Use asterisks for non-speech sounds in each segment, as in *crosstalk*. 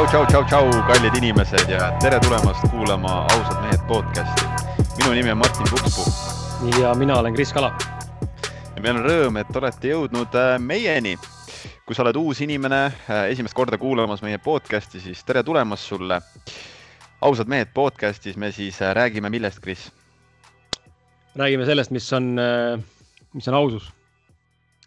tšau, tšau, tšau, tšau, kallid inimesed ja tere tulemast kuulama Ausad mehed podcasti. minu nimi on Martin Pukspuu. ja mina olen Kris Kala. ja meil on rõõm, et olete jõudnud äh, meieni. kui sa oled uus inimene, äh, esimest korda kuulamas meie podcasti, siis tere tulemast sulle. ausad mehed podcastis me siis äh, räägime millest, Kris? räägime sellest, mis on, mis on ausus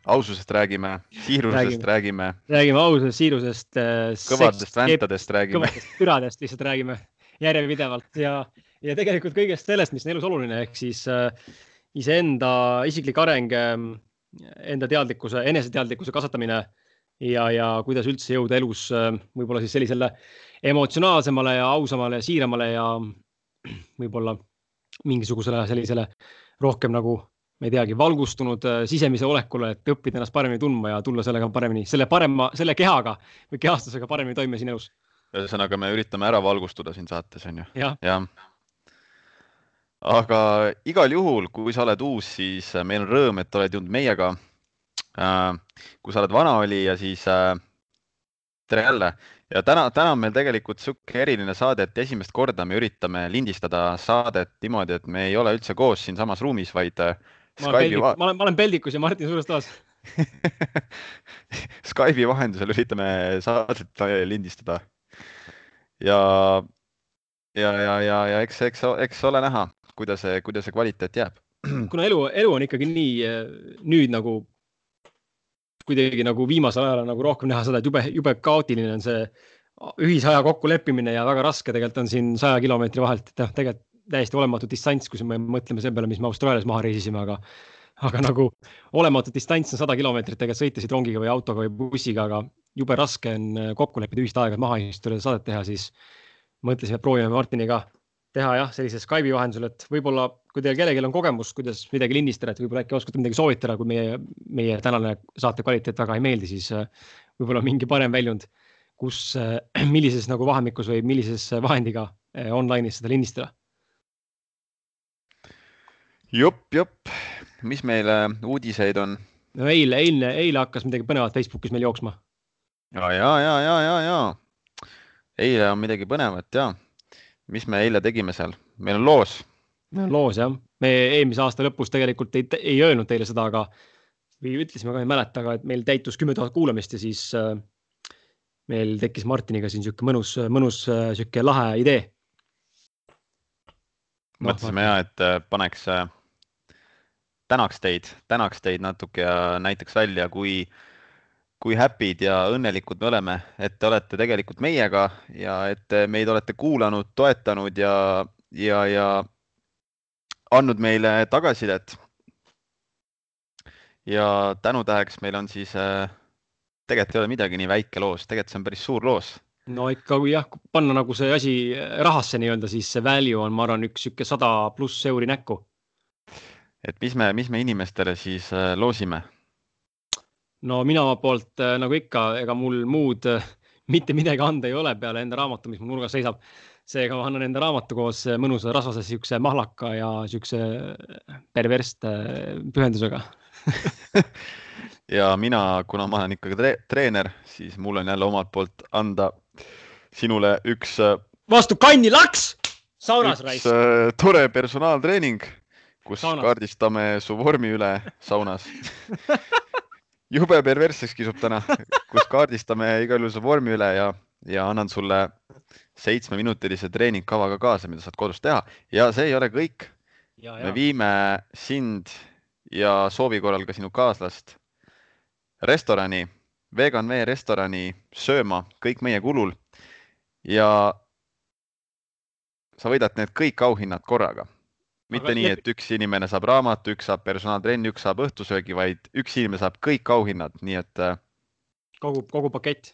aususest räägime, siirusest räägime, räägime.. räägime aususest, siirusest. kõvadest väntadest räägime. kõvadest püradest lihtsalt räägime järjepidevalt ja, ja tegelikult kõigest sellest, mis on elus oluline, ehk siis äh, iseenda isiklik areng äh,, enda teadlikkuse, eneseteadlikkuse kasvatamine ja, ja kuidas üldse jõuda elus äh, võib-olla siis sellisele emotsionaalsemale ja ausamale ja siiramale ja võib-olla mingisugusele sellisele rohkem nagu ma ei teagi, valgustunud äh, sisemise olekule, et õppida ennast paremini tundma ja tulla sellega paremini, selle parema, selle kehaga või kehastusega paremini toime siin elus. ühesõnaga, me üritame ära valgustuda siin saates, on ju? jah ja. aga igal juhul, kui sa oled uus, siis äh, meil on rõõm, et oled jõudnud meiega. Äh, kui sa oled vanaolija, siis tere jälle ja täna, täna on meil tegelikult niisugune eriline saade, et esimest korda me üritame lindistada saadet niimoodi, et me ei ole üldse koos siinsamas ruumis, vaid ma olen, peldik, ma olen, ma olen peldikus ja Martin suures toas *laughs* Skype'i vahendusel üritame saadet lindistada. ja, ja, ja, ja, ja eks, eks, eks ole näha, kuidas see, kuidas see kvaliteet jääb. *clears throat* kuna elu, elu on ikkagi nii nüüd nagu kuidagi nagu viimasel ajal on nagu rohkem näha seda, et jube, jube kaootiline on see ühisaja kokkuleppimine ja väga raske tegelikult on siin saja kilomeetri vahelt, et noh, tegelikult täiesti olematu distants, kui me mõtleme selle peale, mis me Austraalias maha reisisime, aga, aga nagu olematu distants on sada kilomeetrit, sõita siit rongiga või autoga või bussiga, aga jube raske on äh, kokku leppida ühist aega, et maha istuda ja saadet teha, siis mõtlesime, et proovime Martiniga teha jah, sellise Skype'i vahendusel, et võib-olla kui teil kellelgi on kogemus, kuidas midagi lindistada, et võib-olla äkki oskate midagi soovitada, kui meie, meie tänane saate kvaliteet väga ei meeldi, siis äh, võib-olla mingi parem väljund, kus, äh, *clears throat* millises nagu vahemikus või millises vahendiga online'is seda lindistada jupp, jupp, mis meil uudiseid on? no eile, eile, eile hakkas midagi põnevat Facebookis meil jooksma. ja, ja, ja, ja, ja, ja. eile on midagi põnevat ja. mis me eile tegime seal? meil on loos. meil on loos jah, me eelmise aasta lõpus tegelikult ei, ei öelnud teile seda, aga või ütlesime ka, ei mäleta, aga et meil täitus kümme tuhat kuulamist ja siis äh, meil tekkis Martiniga siin sihuke mõnus, mõnus äh, sihuke lahe idee no,. mõtlesime ja, et äh, paneks äh, tänaks teid, tänaks teid natuke ja näitaks välja, kui, kui happy'd ja õnnelikud me oleme, et te olete tegelikult meiega ja et meid olete kuulanud, toetanud ja, ja, ja andnud meile tagasisidet. ja tänutäheks meil on siis äh,, tegelikult ei ole midagi nii väike loos, tegelikult see on päris suur loos no ikka jah, panna nagu see asi rahasse nii-öelda, siis see value on, ma arvan, üks sihuke sada pluss euri näkku et mis me, mis me inimestele siis äh, loosime? no mina oma poolt äh, nagu ikka, ega mul muud äh, *laughs* mitte midagi anda ei ole peale enda raamatu, mis mul nurgas seisab. seega ma annan enda raamatu koos mõnusa rasvase siukse mahlaka ja siukse perverste pühendusega *laughs* ja mina, kuna ma olen ikkagi tre treener, siis mul on jälle omalt poolt anda sinule üks. vastu kanni laks, saunas raisk. tore personaaltreening kus saunas. kaardistame su vormi üle saunas *laughs* jube perversseks kisub täna, kus kaardistame igal juhul su vormi üle ja, ja annan sulle seitsmeminutilise treeningkavaga kaasa, mida saad kodus teha ja see ei ole kõik. me viime sind ja soovi korral ka sinu kaaslast restorani, Vegan Vee restorani sööma kõik meie kulul. ja sa võidad need kõik auhinnad korraga mitte Aga nii, et üks inimene saab raamatu, üks saab personaaltrenni, üks saab õhtusöögi, vaid üks inimene saab kõik auhinnad, nii et. Äh, kogu, kogu pakett.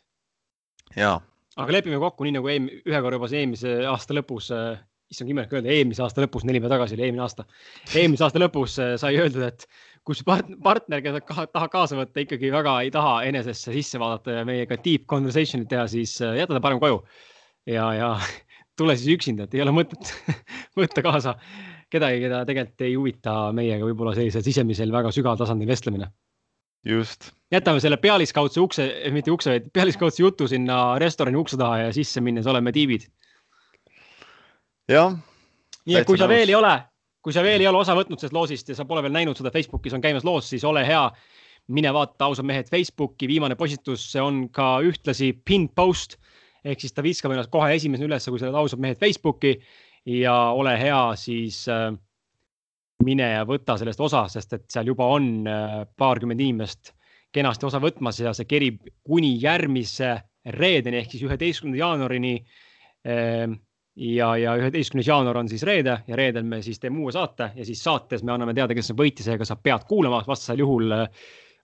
ja. aga lepime kokku, nii nagu eelmine, ühe korra juba eelmise aasta lõpus äh,, issand imelik öelda, eelmise aasta lõpus, neli päeva tagasi oli eelmine aasta. eelmise aasta lõpus äh, sai öeldud, et kus part, partner, keda tahab kaasa võtta, ikkagi väga ei taha enesesse sisse vaadata ja meiega deep conversation'it teha, siis jäta ta parem koju. ja, ja tule siis üksinda, et ei ole mõtet *laughs* võtta kaasa kedagi, keda tegelikult ei huvita meiega võib-olla sellisel sisemisel väga sügaval tasandil vestlemine. just. jätame selle pealiskaudse ukse, mitte ukse, vaid pealiskaudse jutu sinna restorani ukse taha ja sisse minnes oleme tiibid. jah. nii et kui sa nõus. veel ei ole, kui sa veel ei ole osa võtnud sellest loosist ja sa pole veel näinud seda Facebookis on käimas loos, siis ole hea. mine vaata ausad mehed Facebooki, viimane postitus, on ka ühtlasi pinned post ehk siis ta viskab ennast kohe esimesena üles, kui sa oled ausad mehed Facebooki ja ole hea, siis äh, mine ja võta sellest osa, sest et seal juba on äh, paarkümmend inimest kenasti osa võtmas ja see kerib kuni järgmise reedeni ehk siis üheteistkümnenda jaanuarini. Ähm, ja, ja üheteistkümnes jaanuar on siis reede ja reedel me siis teeme uue saate ja siis saates me anname teada, kes on võitja, seega sa pead kuulama, vastasel juhul,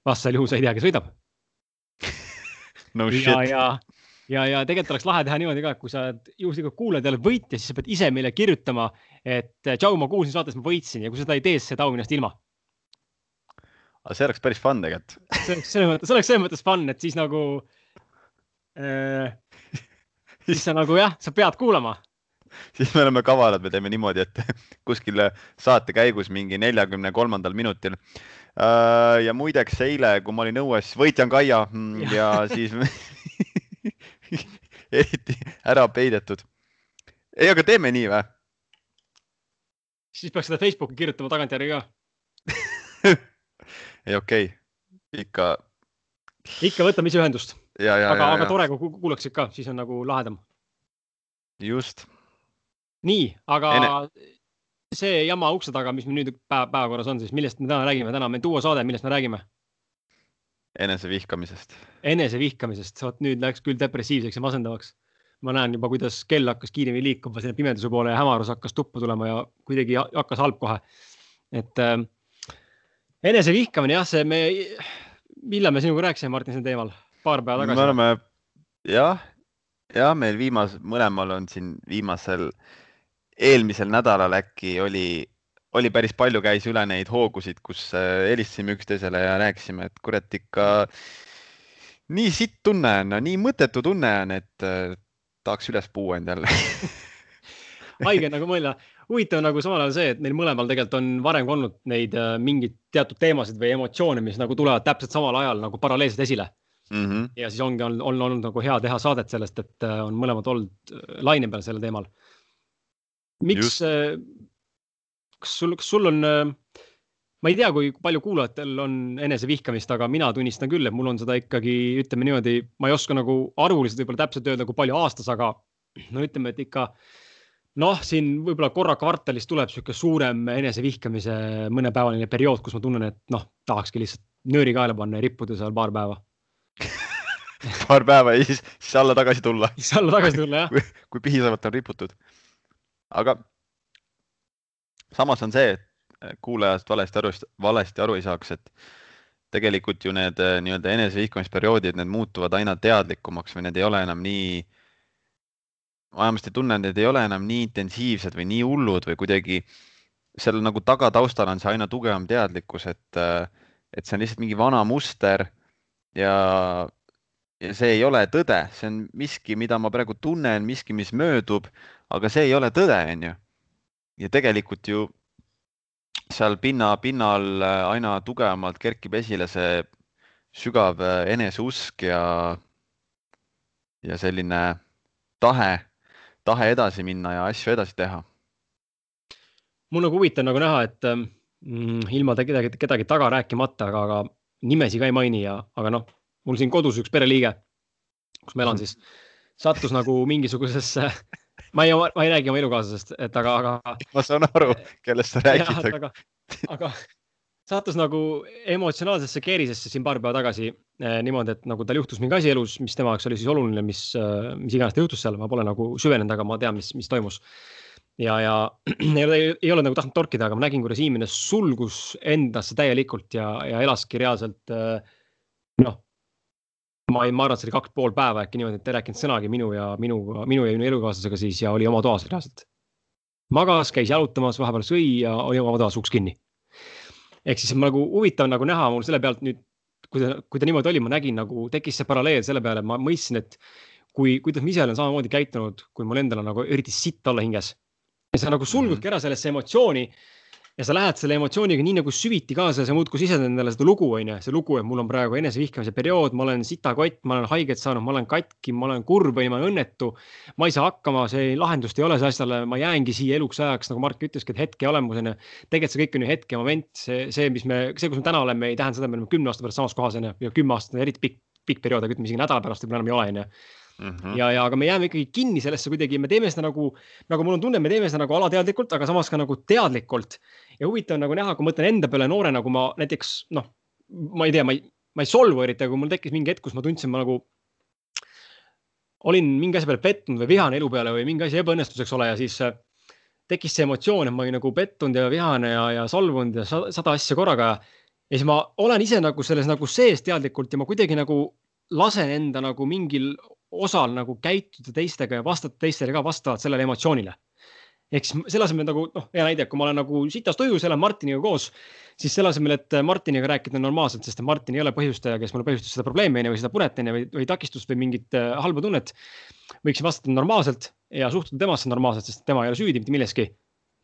vastasel juhul sa ei tea, kes võidab no shit. ja, ja ja, ja tegelikult oleks lahe teha niimoodi ka, et kui sa juhuslikult kuulad jälle võitja, siis sa pead ise meile kirjutama, et tšau, ma kuulsin saates, ma võitsin ja kui seda ei tee, siis sa ei tao minust ilma. aga see oleks päris fun tegelikult. see oleks selles mõttes, see oleks selles mõttes fun, et siis nagu äh,, siis sa nagu jah, sa pead kuulama siis me oleme kavalad, me teeme niimoodi, et *laughs* kuskil saate käigus mingi neljakümne kolmandal minutil. Äh, ja muideks eile, kui ma olin õues, võitja on Kaia mm, ja siis *laughs* *laughs* eriti ära peidetud. ei, aga teeme nii või? siis peaks seda Facebooki kirjutama tagantjärgi ka *laughs* ei, okei okay., ikka. ikka võtame ise ühendust. aga, aga tore, kui kuulaksid ka, siis on nagu lahedam. just. nii, aga Ene... see jama ukse taga, mis meil nüüd päev, päevakorras on, siis millest me täna räägime, täna on meil duo saade, millest me räägime enesevihkamisest. enesevihkamisest, vot nüüd läks küll depressiivseks ja masendavaks. ma näen juba, kuidas kell hakkas kiiremini liikuma sinna pimeduse poole ja hämarus hakkas tuppa tulema ja kuidagi hakkas halb kohe. et äh, enesevihkamine jah, see me, millal me sinuga rääkisime, Martin, sel teemal? paar päeva tagasi. me oleme jah, ja meil viimas, mõlemal on siin viimasel, eelmisel nädalal äkki oli oli päris palju, käis üle neid hoogusid, kus äh, helistasime üksteisele ja rääkisime, et kurat ikka nii sitt tunne on, nii mõttetu tunne on, et äh, tahaks üles puua end jälle *laughs* haige nagu mõelda. huvitav nagu samal ajal see, et meil mõlemal tegelikult on varem olnud neid äh, mingeid teatud teemasid või emotsioone, mis nagu tulevad täpselt samal ajal nagu paralleelselt esile mm. -hmm. ja siis ongi on, on olnud nagu hea teha saadet sellest, et on mõlemad olnud laine peal sellel teemal. miks, kas sul, kas sul on, äh, ma ei tea, kui palju kuulajatel on enesevihkamist, aga mina tunnistan küll, et mul on seda ikkagi, ütleme niimoodi, ma ei oska nagu arvuliselt võib-olla täpselt öelda, kui palju aastas, aga no ütleme, et ikka noh, siin võib-olla korra kvartalis tuleb niisugune suurem enesevihkamise mõnepäevaline periood, kus ma tunnen, et noh, tahakski lihtsalt nööri kaela panna ja rippuda seal paar päeva *laughs* paar päeva ja siis, siis alla tagasi tulla. siis alla tagasi tulla, jah *laughs* kui, kui piisavalt on riputud. aga samas on see, et kuulajast valesti aru, valesti aru ei saaks, et tegelikult ju need eh, nii-öelda enesevihkamisperioodid, need muutuvad aina teadlikumaks või need ei ole enam nii, ma vähemasti tunnen, need ei ole enam nii intensiivsed või nii hullud või kuidagi seal nagu tagataustal on see aina tugevam teadlikkus, et, eh, et see on lihtsalt mingi vana muster ja, ja see ei ole tõde, see on miski, mida ma praegu tunnen, miski, mis möödub, aga see ei ole tõde, onju ja tegelikult ju seal pinna, pinnal äh, aina tugevamalt kerkib esile see sügav äh, eneseusk ja, ja selline tahe, tahe edasi minna ja asju edasi teha. mul nagu huvitav nagu näha, et mm, ilma kedagi, kedagi taga rääkimata, aga, aga nimesi ka ei maini ja, aga noh, mul siin kodus üks pereliige, kus ma elan *laughs* siis, sattus nagu mingisugusesse ma ei, ma ei räägi oma elukaaslasest, et aga, aga. ma saan aru, kellest sa räägid. aga, aga sattus nagu emotsionaalsesse keerisesse siin paar päeva tagasi eh, niimoodi, et nagu tal juhtus mingi asi elus, mis tema jaoks oli siis oluline, mis, eh, mis iganes ta juhtus seal, ma pole nagu süvenenud, aga ma tean, mis, mis toimus. ja, ja *clears throat* ei ole, ei ole nagu tahtnud torkida, aga ma nägin, kuidas inimene sulgus endasse täielikult ja, ja elaski reaalselt eh, noh, ma olin, ma arvan, et see oli kaks pool päeva äkki niimoodi, et ei rääkinud sõnagi minu ja minuga, minu ja minu elukaaslasega siis ja oli oma toas reaalselt. magas, käis jalutamas, vahepeal sõi ja oli oma toas uks kinni. ehk siis nagu huvitav nagu näha mul selle pealt nüüd, kui ta, kui ta niimoodi oli, ma nägin nagu tekkis see paralleel selle peale, ma mõistsin, et kui, kuidas ma ise olen samamoodi käitunud, kui mul endal on nagu eriti sitt olla hinges. ja sa nagu sulgudki ära sellesse emotsiooni ja sa lähed selle emotsiooniga nii nagu süviti kaasa ja sa muudkui sisendad endale seda lugu, on ju, see lugu, et mul on praegu enesevihkamise periood, ma olen sitakott, ma olen haiget saanud, ma olen katki, ma olen kurb või ma olen õnnetu. ma ei saa hakkama, see lahendust ei ole see asjale, ma jäängi siia eluks ajaks, nagu Mark ütleski, et hetkeolemus on ju. tegelikult see kõik on ju hetkemoment, see, see, mis me, see, kus me täna oleme, ei tähenda seda, et me oleme kümne aasta pärast samas kohas on ju ja kümme aastat on eriti pikk, pikk periood, aga ütleme isegi nädala pärast võib-olla enam ei ole, on ju Mm -hmm. ja, ja aga me jääme ikkagi kinni sellesse kuidagi, me teeme seda nagu, nagu mul on tunne, me teeme seda nagu alateadlikult, aga samas ka nagu teadlikult. Ja huvitav nagu näha, kui ma mõtlen enda peale noorena, kui ma näiteks noh, ma ei tea, ma ei, ma ei solvu eriti, aga mul tekkis mingi hetk, kus ma tundsin, ma nagu olin mingi asja peale pettunud või vihane elu peale või mingi asi ebaõnnestus, eks ole, ja siis äh, tekkis see emotsioon, et ma olin nagu pettunud ja vihane ja, ja solvunud ja sada asja korraga. ja siis ma olen ise nagu selles nagu sees teadlikult ja ma kuidagi nagu lasen enda nagu mingil osal nagu käituda teistega ja vastata teistele ka vastavalt sellele emotsioonile. Ehk siis selle asemel nagu noh, hea näide, kui ma olen nagu sitast ujus, elan Martiniga koos, siis selle asemel, et Martiniga rääkida normaalselt, sest Martin ei ole põhjustaja, kes mulle põhjustas seda probleemi onju või seda punet onju või, või takistust või mingit äh, halba tunnet. võiksin vastata normaalselt ja suhtuda temasse normaalselt, sest tema ei ole süüdi mitte milleski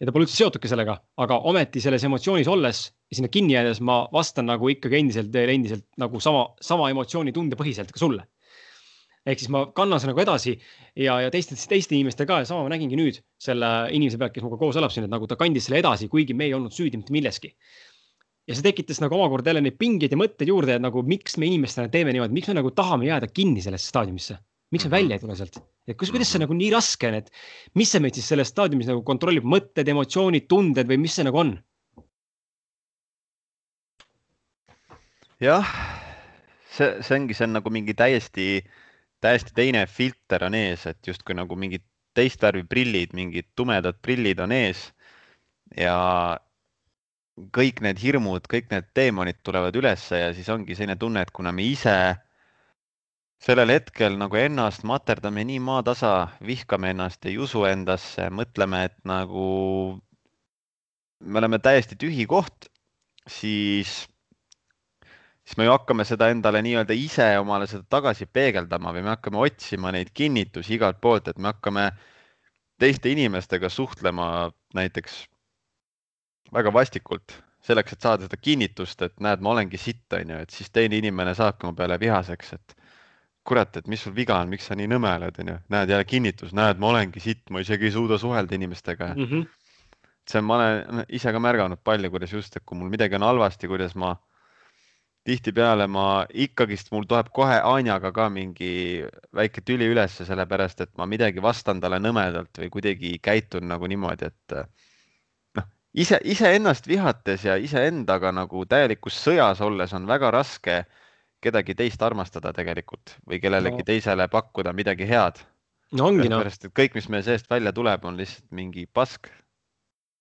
ja ta pole üldse seotudki sellega, aga ometi selles emotsioonis olles ja sinna kinni jäädes ma vastan nagu ikkagi endiselt endiselt nagu sama, sama emotsiooni tundepõhiselt ka sulle ehk siis ma kannan seda nagu edasi ja, ja teiste, teiste inimeste ka ja sama ma nägingi nüüd selle inimese pealt, kes minuga koos elab siin, et nagu ta kandis selle edasi, kuigi me ei olnud süüdi mitte milleski. ja see tekitas nagu omakorda jälle neid pingeid ja mõtteid juurde, et nagu miks me inimestena teeme niimoodi, miks me nagu tahame jääda kinni sellesse staadiumisse, miks me mhm. välja ei tule sealt? et kus, kuidas see nagu nii raske on, et mis see meid siis selles staadiumis nagu kontrollib, mõtted, emotsioonid, tunded või mis see nagu on? jah, see, see ongi, see on nagu mingi täiesti äh, täiesti teine filter on ees, et justkui nagu mingid teist värvi prillid, mingid tumedad prillid on ees. Ja kõik need hirmud, kõik need teemonid tulevad ülesse ja siis ongi selline tunne, et kuna me ise sellel hetkel nagu ennast materdame nii maatasa, vihkame ennast, ei usu endasse, mõtleme, et nagu me oleme täiesti tühi koht, siis siis me ju hakkame seda endale nii-öelda ise omale seda tagasi peegeldama või me hakkame otsima neid kinnitusi igalt poolt, et me hakkame teiste inimestega suhtlema näiteks väga vastikult selleks, et saada seda kinnitust, et näed, ma olengi sitt, onju, et siis teine inimene saabki mu peale vihaseks, et kurat, et mis sul viga on, miks sa nii nõme oled, onju, näed jälle kinnitus, näed, ma olengi sitt, ma isegi ei suuda suhelda inimestega mm. -hmm. see on, ma olen ise ka märganud palju, kuidas just, et kui mul midagi on halvasti, kuidas ma tihtipeale ma ikkagist, mul tuleb kohe Anjaga ka mingi väike tüli ülesse, sellepärast et ma midagi vastan talle nõmedalt või kuidagi käitun nagu niimoodi, et noh, ise, iseennast vihates ja iseendaga nagu täielikus sõjas olles on väga raske kedagi teist armastada tegelikult või kellelegi no. teisele pakkuda midagi head. no ongi noh. kõik, mis meie seest välja tuleb, on lihtsalt mingi pask.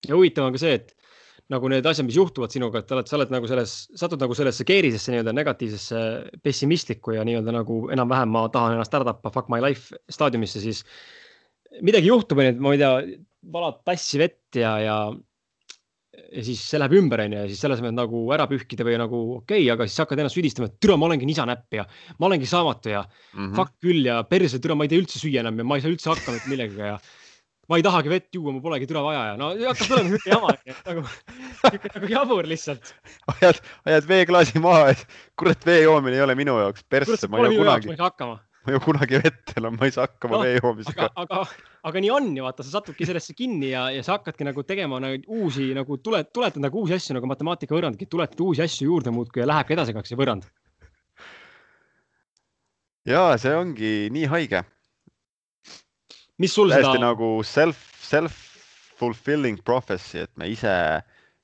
ja huvitav on ka see, et nagu need asjad, mis juhtuvad sinuga, et oled, sa oled nagu selles, satud nagu sellesse keerisesse nii-öelda negatiivsesse pessimistlikku ja nii-öelda nagu enam-vähem ma tahan ennast ära tappa, fuck my life staadiumisse, siis midagi juhtub, onju, et ma ei tea, valad tassi vett ja, ja ja siis see läheb ümber, onju, ja siis selle asemel nagu ära pühkida või nagu okei okay,, aga siis hakkad ennast süüdistama, et türa, ma olengi nisanäpp ja ma olengi saamatu ja mm -hmm. fuck küll ja perse, türa, ma ei tea üldse süüa enam ja ma ei saa üldse hakkama mitte millegagi ja ma ei tahagi vett juua, mul polegi türa vaja ja no hakkab tulema niisugune jama, *laughs* nagu, nagu jabur lihtsalt. ajad, ajad veeklaasi maha, et kurat, vee joomine ei ole minu jaoks persse, ma ei jõua kunagi. ma ei jõua kunagi vett enam, ma ei saa hakkama no, vee joomisega. aga, aga, aga nii on ju, vaata, sa satudki sellesse kinni ja, ja sa hakkadki nagu tegema nagu uusi nagu tule, tuletad nagu uusi asju nagu matemaatika võrrandki, tuletad uusi asju juurde muudkui ja lähebki edasi ka see võrrand. ja see ongi nii haige mis sul täiesti seda... nagu self, self-fulfilling prophecy, et me ise,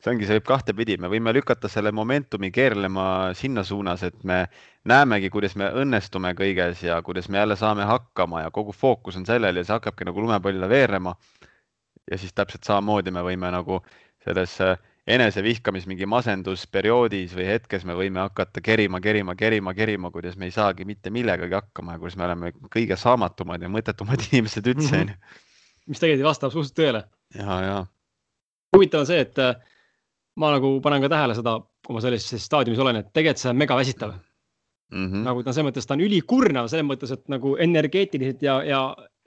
see ongi, see võib kahtepidi, me võime lükata selle momentumi keerlema sinna suunas, et me näemegi, kuidas me õnnestume kõiges ja kuidas me jälle saame hakkama ja kogu fookus on sellel ja see hakkabki nagu lumepallile veerema. ja siis täpselt samamoodi me võime nagu selles enesevihkamis mingi masendusperioodis või hetkes me võime hakata kerima, kerima, kerima, kerima, kuidas me ei saagi mitte millegagi hakkama ja kuidas me oleme kõige saamatumad ja mõttetumad *laughs* inimesed üldse mm. -hmm. mis tegelikult ei vasta absoluutselt tõele. ja, ja. huvitav on see, et äh, ma nagu panen ka tähele seda, kui ma sellises staadiumis olen, et tegelikult see on megaväsitav mm. -hmm. nagu ta selles mõttes, ta on ülikurnav selles mõttes, et nagu energeetiliselt ja, ja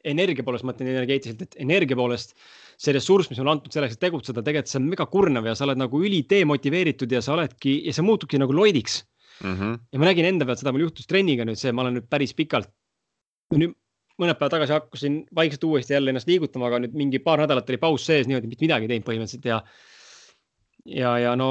energia poolest, ma mõtlen energeetiliselt, et energia poolest see ressurss, mis on antud selleks, et tegutseda, tegelikult see on mega kurnav ja sa oled nagu üli demotiveeritud ja sa oledki ja sa muutudki nagu loidiks mm. -hmm. ja ma nägin enda pealt, seda mul juhtus trenniga nüüd see, ma olen nüüd päris pikalt. nüüd mõned päevad tagasi hakkasin vaikselt uuesti jälle ennast liigutama, aga nüüd mingi paar nädalat oli paus sees, niimoodi mitte midagi teinud põhimõtteliselt ja. ja, ja no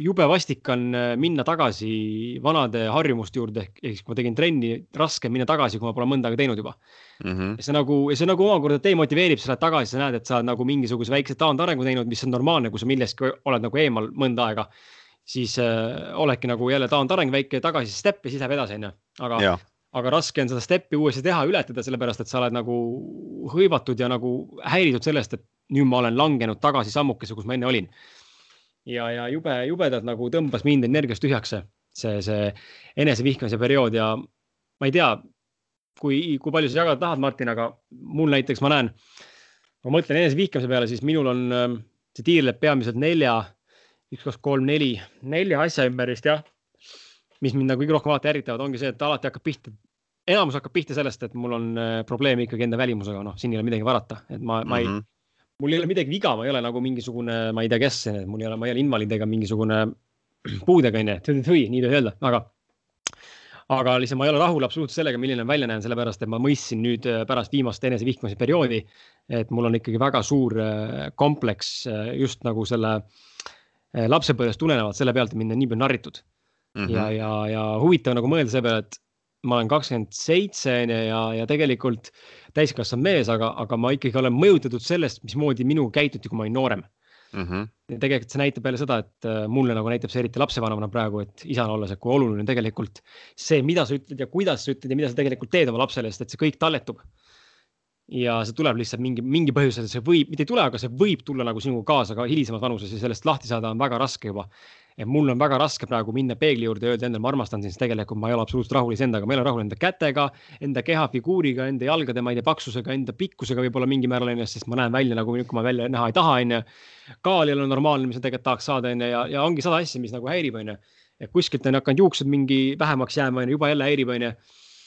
jube vastik on äh, minna tagasi vanade harjumuste juurde ehk, siis kui ma tegin trenni, raske minna tagasi, kui ma pole mõnda aega teinud juba mm. -hmm. see nagu, see nagu omakorda demotiveerib, sa lähed tagasi, sa näed, et sa oled nagu mingisuguse väikse taandarengu teinud, mis on normaalne, kui sa millestki oled nagu eemal mõnda aega. siis äh, oledki nagu jälle taandareng, väike tagasi step ja siis läheb edasi, onju. aga, aga raske on seda step'i uuesti teha, ületada, sellepärast et sa oled nagu hõivatud ja nagu häiritud sellest, et nüüd ma olen langenud tagasi sammukese, kus ma enne olin ja, ja jube, jubedalt nagu tõmbas mind energiast tühjaks see, see, see enesevihkamise periood ja ma ei tea, kui, kui palju sa jagada tahad, Martin, aga mul näiteks ma näen, ma mõtlen enesevihkamise peale, siis minul on, ähm, see tiirleb peamiselt nelja, üks, kaks, kolm, neli, nelja asja ümber vist jah. mis mind nagu kõige rohkem alati ärritavad, ongi see, et alati hakkab pihta, enamus hakkab pihta sellest, et mul on äh, probleeme ikkagi enda välimusega, noh, siin ei ole midagi varata, et ma mm, -hmm. ma ei mhm mul ei ole midagi viga, ma ei ole nagu mingisugune, ma ei tea, kes, mul ei ole, ma ei ole invaliid ega mingisugune *clears throat* puudega onju, nii tohi öelda, aga aga lihtsalt ma ei ole rahul absoluutselt sellega, milline ma välja näen, sellepärast et ma mõistsin nüüd äh, pärast viimast enesevihkamise perioodi, et mul on ikkagi väga suur äh, kompleks äh, just nagu selle lapsepõlvest tulenevalt selle pealt, et mind on nii palju narritud mm. -hmm. ja, ja, ja huvitav nagu mõelda selle peale, et ma olen kakskümmend seitse onju ja, ja tegelikult täiskasvanud mees, aga, aga ma ikkagi olen mõjutatud sellest, mismoodi minuga käituti, kui ma olin noorem mm. -hmm. ja tegelikult see näitab jälle seda, et äh, mulle nagu näitab see eriti lapsevanemana praegu, et isana olles, et kui oluline tegelikult see, mida sa ütled ja kuidas sa ütled ja mida sa tegelikult teed oma lapsele, sest et see kõik talletub. ja see tuleb lihtsalt mingi, mingi põhjusel, see võib, mitte ei tule, aga see võib tulla nagu sinuga kaasa ka hilisemas vanuses ja sellest lahti saada on väga raske juba et mul on väga raske praegu minna peegli juurde ja öelda endale, ma armastan sind, tegelikult ma ei ole absoluutselt rahul iseendaga, ma ei ole rahul enda kätega, enda kehafiguuriga, enda jalgade, ma ei tea, paksusega, enda pikkusega võib-olla mingil määral onju, sest ma näen välja nagu, kui ma välja näha ei taha, onju. kaal ei ole normaalne, mis ma tegelikult tahaks saada, onju, ja, ja ongi sada asja, mis nagu häirib, onju. et kuskilt on hakanud juuksed mingi vähemaks jääma, onju, juba jälle häirib, onju.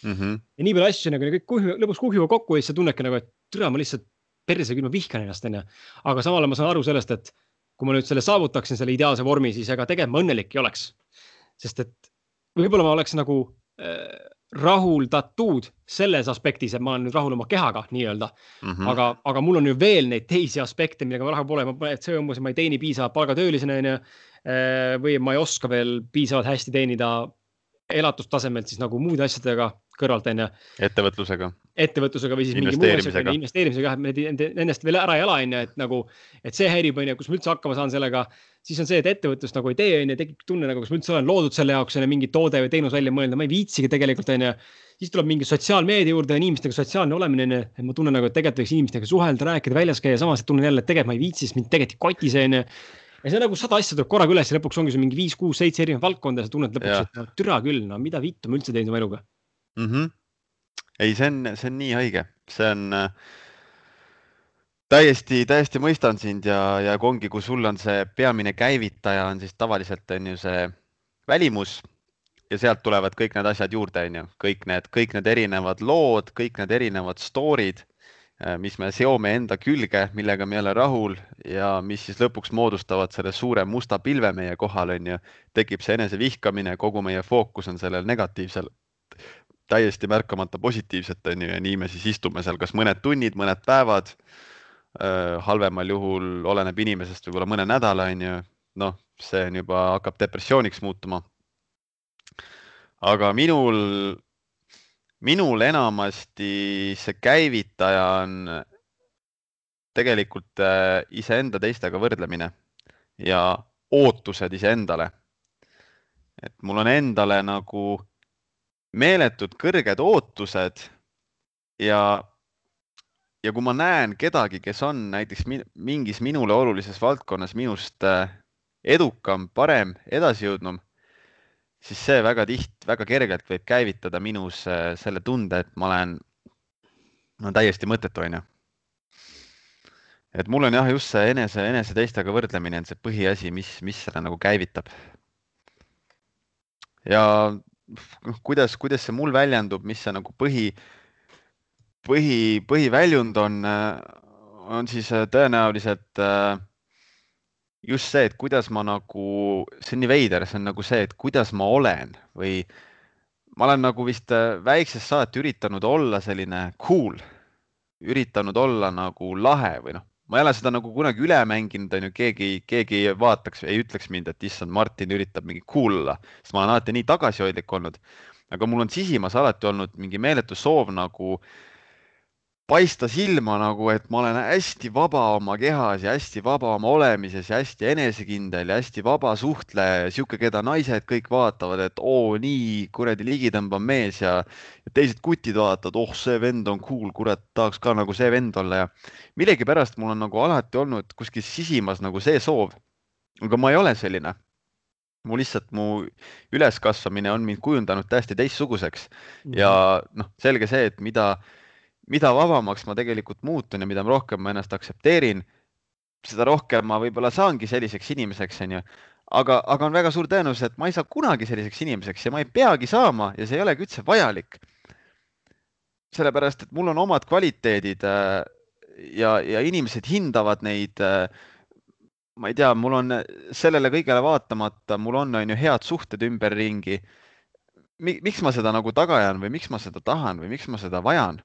Mhm. ja nii palju asju nagu kõik kuhju, lõpuks kuhjuvad kokku ja siis sa tunnedki nagu, et türa, ma lihtsalt perse küll, ma vihkan ennast, onju. aga samal ajal ma saan aru sellest, et kui ma nüüd selle saavutaksin, selle ideaalse vormi, siis ega tegelikult ma õnnelik ei oleks. sest et võib-olla ma oleks nagu äh, rahuldatud selles aspektis, et ma olen nüüd rahul oma kehaga nii-öelda mm. -hmm. aga, aga mul on ju veel neid teisi aspekte, millega ma rahul pole, et see umbes, ma ei teeni piisavalt palgatöölisena onju. Äh, või ma ei oska veel piisavalt hästi teenida elatustasemelt siis nagu muude asjadega kõrvalt onju. ettevõtlusega. ettevõtlusega või siis mingi muu asjaga, investeerimisega, jah, me nendest veel ära ei ela onju, et nagu, et see häirib onju, kus ma üldse hakkama saan sellega. siis on see, et ettevõtlust nagu ei tee onju, tekib tunne nagu, kas ma üldse olen loodud selle jaoks onju, mingi toode või teenus välja mõelda, ma ei viitsigi tegelikult onju. siis tuleb mingi sotsiaalmeedia juurde ja inimestega sotsiaalne olemine onju, et ma tunnen nagu, et tegelikult võiks inimestega suhelda, rääkida, väljas käia, samas tunnen jälle, et tegelikult ma ei viitsi, sest mind tegelikult ei koti see onju ja see nagu sada asja tuleb korraga üles ja lõpuks ongi see mingi viis, kuus, seitse erinevat valdkonda ja sa tunned lõpuks, et no türa küll, no mida vittu ma üldse teinud oma eluga mm. -hmm. ei, see on, see on nii õige, see on äh, täiesti, täiesti mõistan sind ja, ja kui ongi, kui sul on see peamine käivitaja on siis tavaliselt on ju see välimus ja sealt tulevad kõik need asjad juurde, on ju, kõik need, kõik need erinevad lood, kõik need erinevad story'd Äh, mis me seome enda külge, millega me ei ole rahul ja mis siis lõpuks moodustavad selle suure musta pilve meie kohal, on ju. tekib see enesevihkamine, kogu meie fookus on sellel negatiivsel, täiesti märkamata positiivset, on ju, ja nii me siis istume seal kas mõned tunnid, mõned päevad. Halvemal juhul oleneb inimesest võib-olla mõne nädala, on ju. noh, see on juba, hakkab depressiooniks muutuma. aga minul minul enamasti see käivitaja on tegelikult äh, iseenda teistega võrdlemine ja ootused iseendale. et mul on endale nagu meeletud kõrged ootused ja, ja kui ma näen kedagi, kes on näiteks mingis minule olulises valdkonnas minust äh, edukam, parem, edasijõudnum, siis see väga tiht-, väga kergelt võib käivitada minus äh, selle tunde, et ma olen no täiesti mõttetu, onju. et mul on jah, just see enese, enese teistega võrdlemine on see põhiasi, mis, mis selle nagu käivitab. ja noh, kuidas, kuidas see mul väljendub, mis see nagu põhi, põhi, põhiväljund on, on siis äh, tõenäoliselt äh, just see, et kuidas ma nagu, see on nii veider, see on nagu see, et kuidas ma olen või ma olen nagu vist äh, väiksest saati üritanud olla selline cool, üritanud olla nagu lahe või noh, ma ei ole seda nagu kunagi üle mänginud, onju, keegi, keegi ei vaataks, ei ütleks mind, et issand, Martin üritab mingi cool olla, sest ma olen alati nii tagasihoidlik olnud. aga mul on sisimas alati olnud mingi meeletu soov nagu äh, paista silma nagu, et ma olen hästi vaba oma kehas ja hästi vaba oma olemises ja hästi enesekindel ja hästi vaba suhtleja ja sihuke, keda naised kõik vaatavad, et oo, nii kuradi ligitõmbav mees ja, ja teised kutid vaatavad, oh, see vend on cool, kurat, tahaks ka nagu see vend olla ja millegipärast mul on nagu alati olnud kuskil sisimas nagu see soov. aga ma ei ole selline. Mu lihtsalt mu üleskasvamine on mind kujundanud täiesti teistsuguseks. Ja noh, selge see, et mida mida vabamaks ma tegelikult muutun ja mida rohkem ma ennast aktsepteerin, seda rohkem ma võib-olla saangi selliseks inimeseks, onju. aga, aga on väga suur tõenäosus, et ma ei saa kunagi selliseks inimeseks ja ma ei peagi saama ja see ei olegi üldse vajalik. sellepärast, et mul on omad kvaliteedid äh, ja, ja inimesed hindavad neid. Äh, ma ei tea, mul on sellele kõigele vaatamata, mul on, on ju head suhted ümberringi. miks ma seda nagu taga ajan või miks ma seda tahan või miks ma seda vajan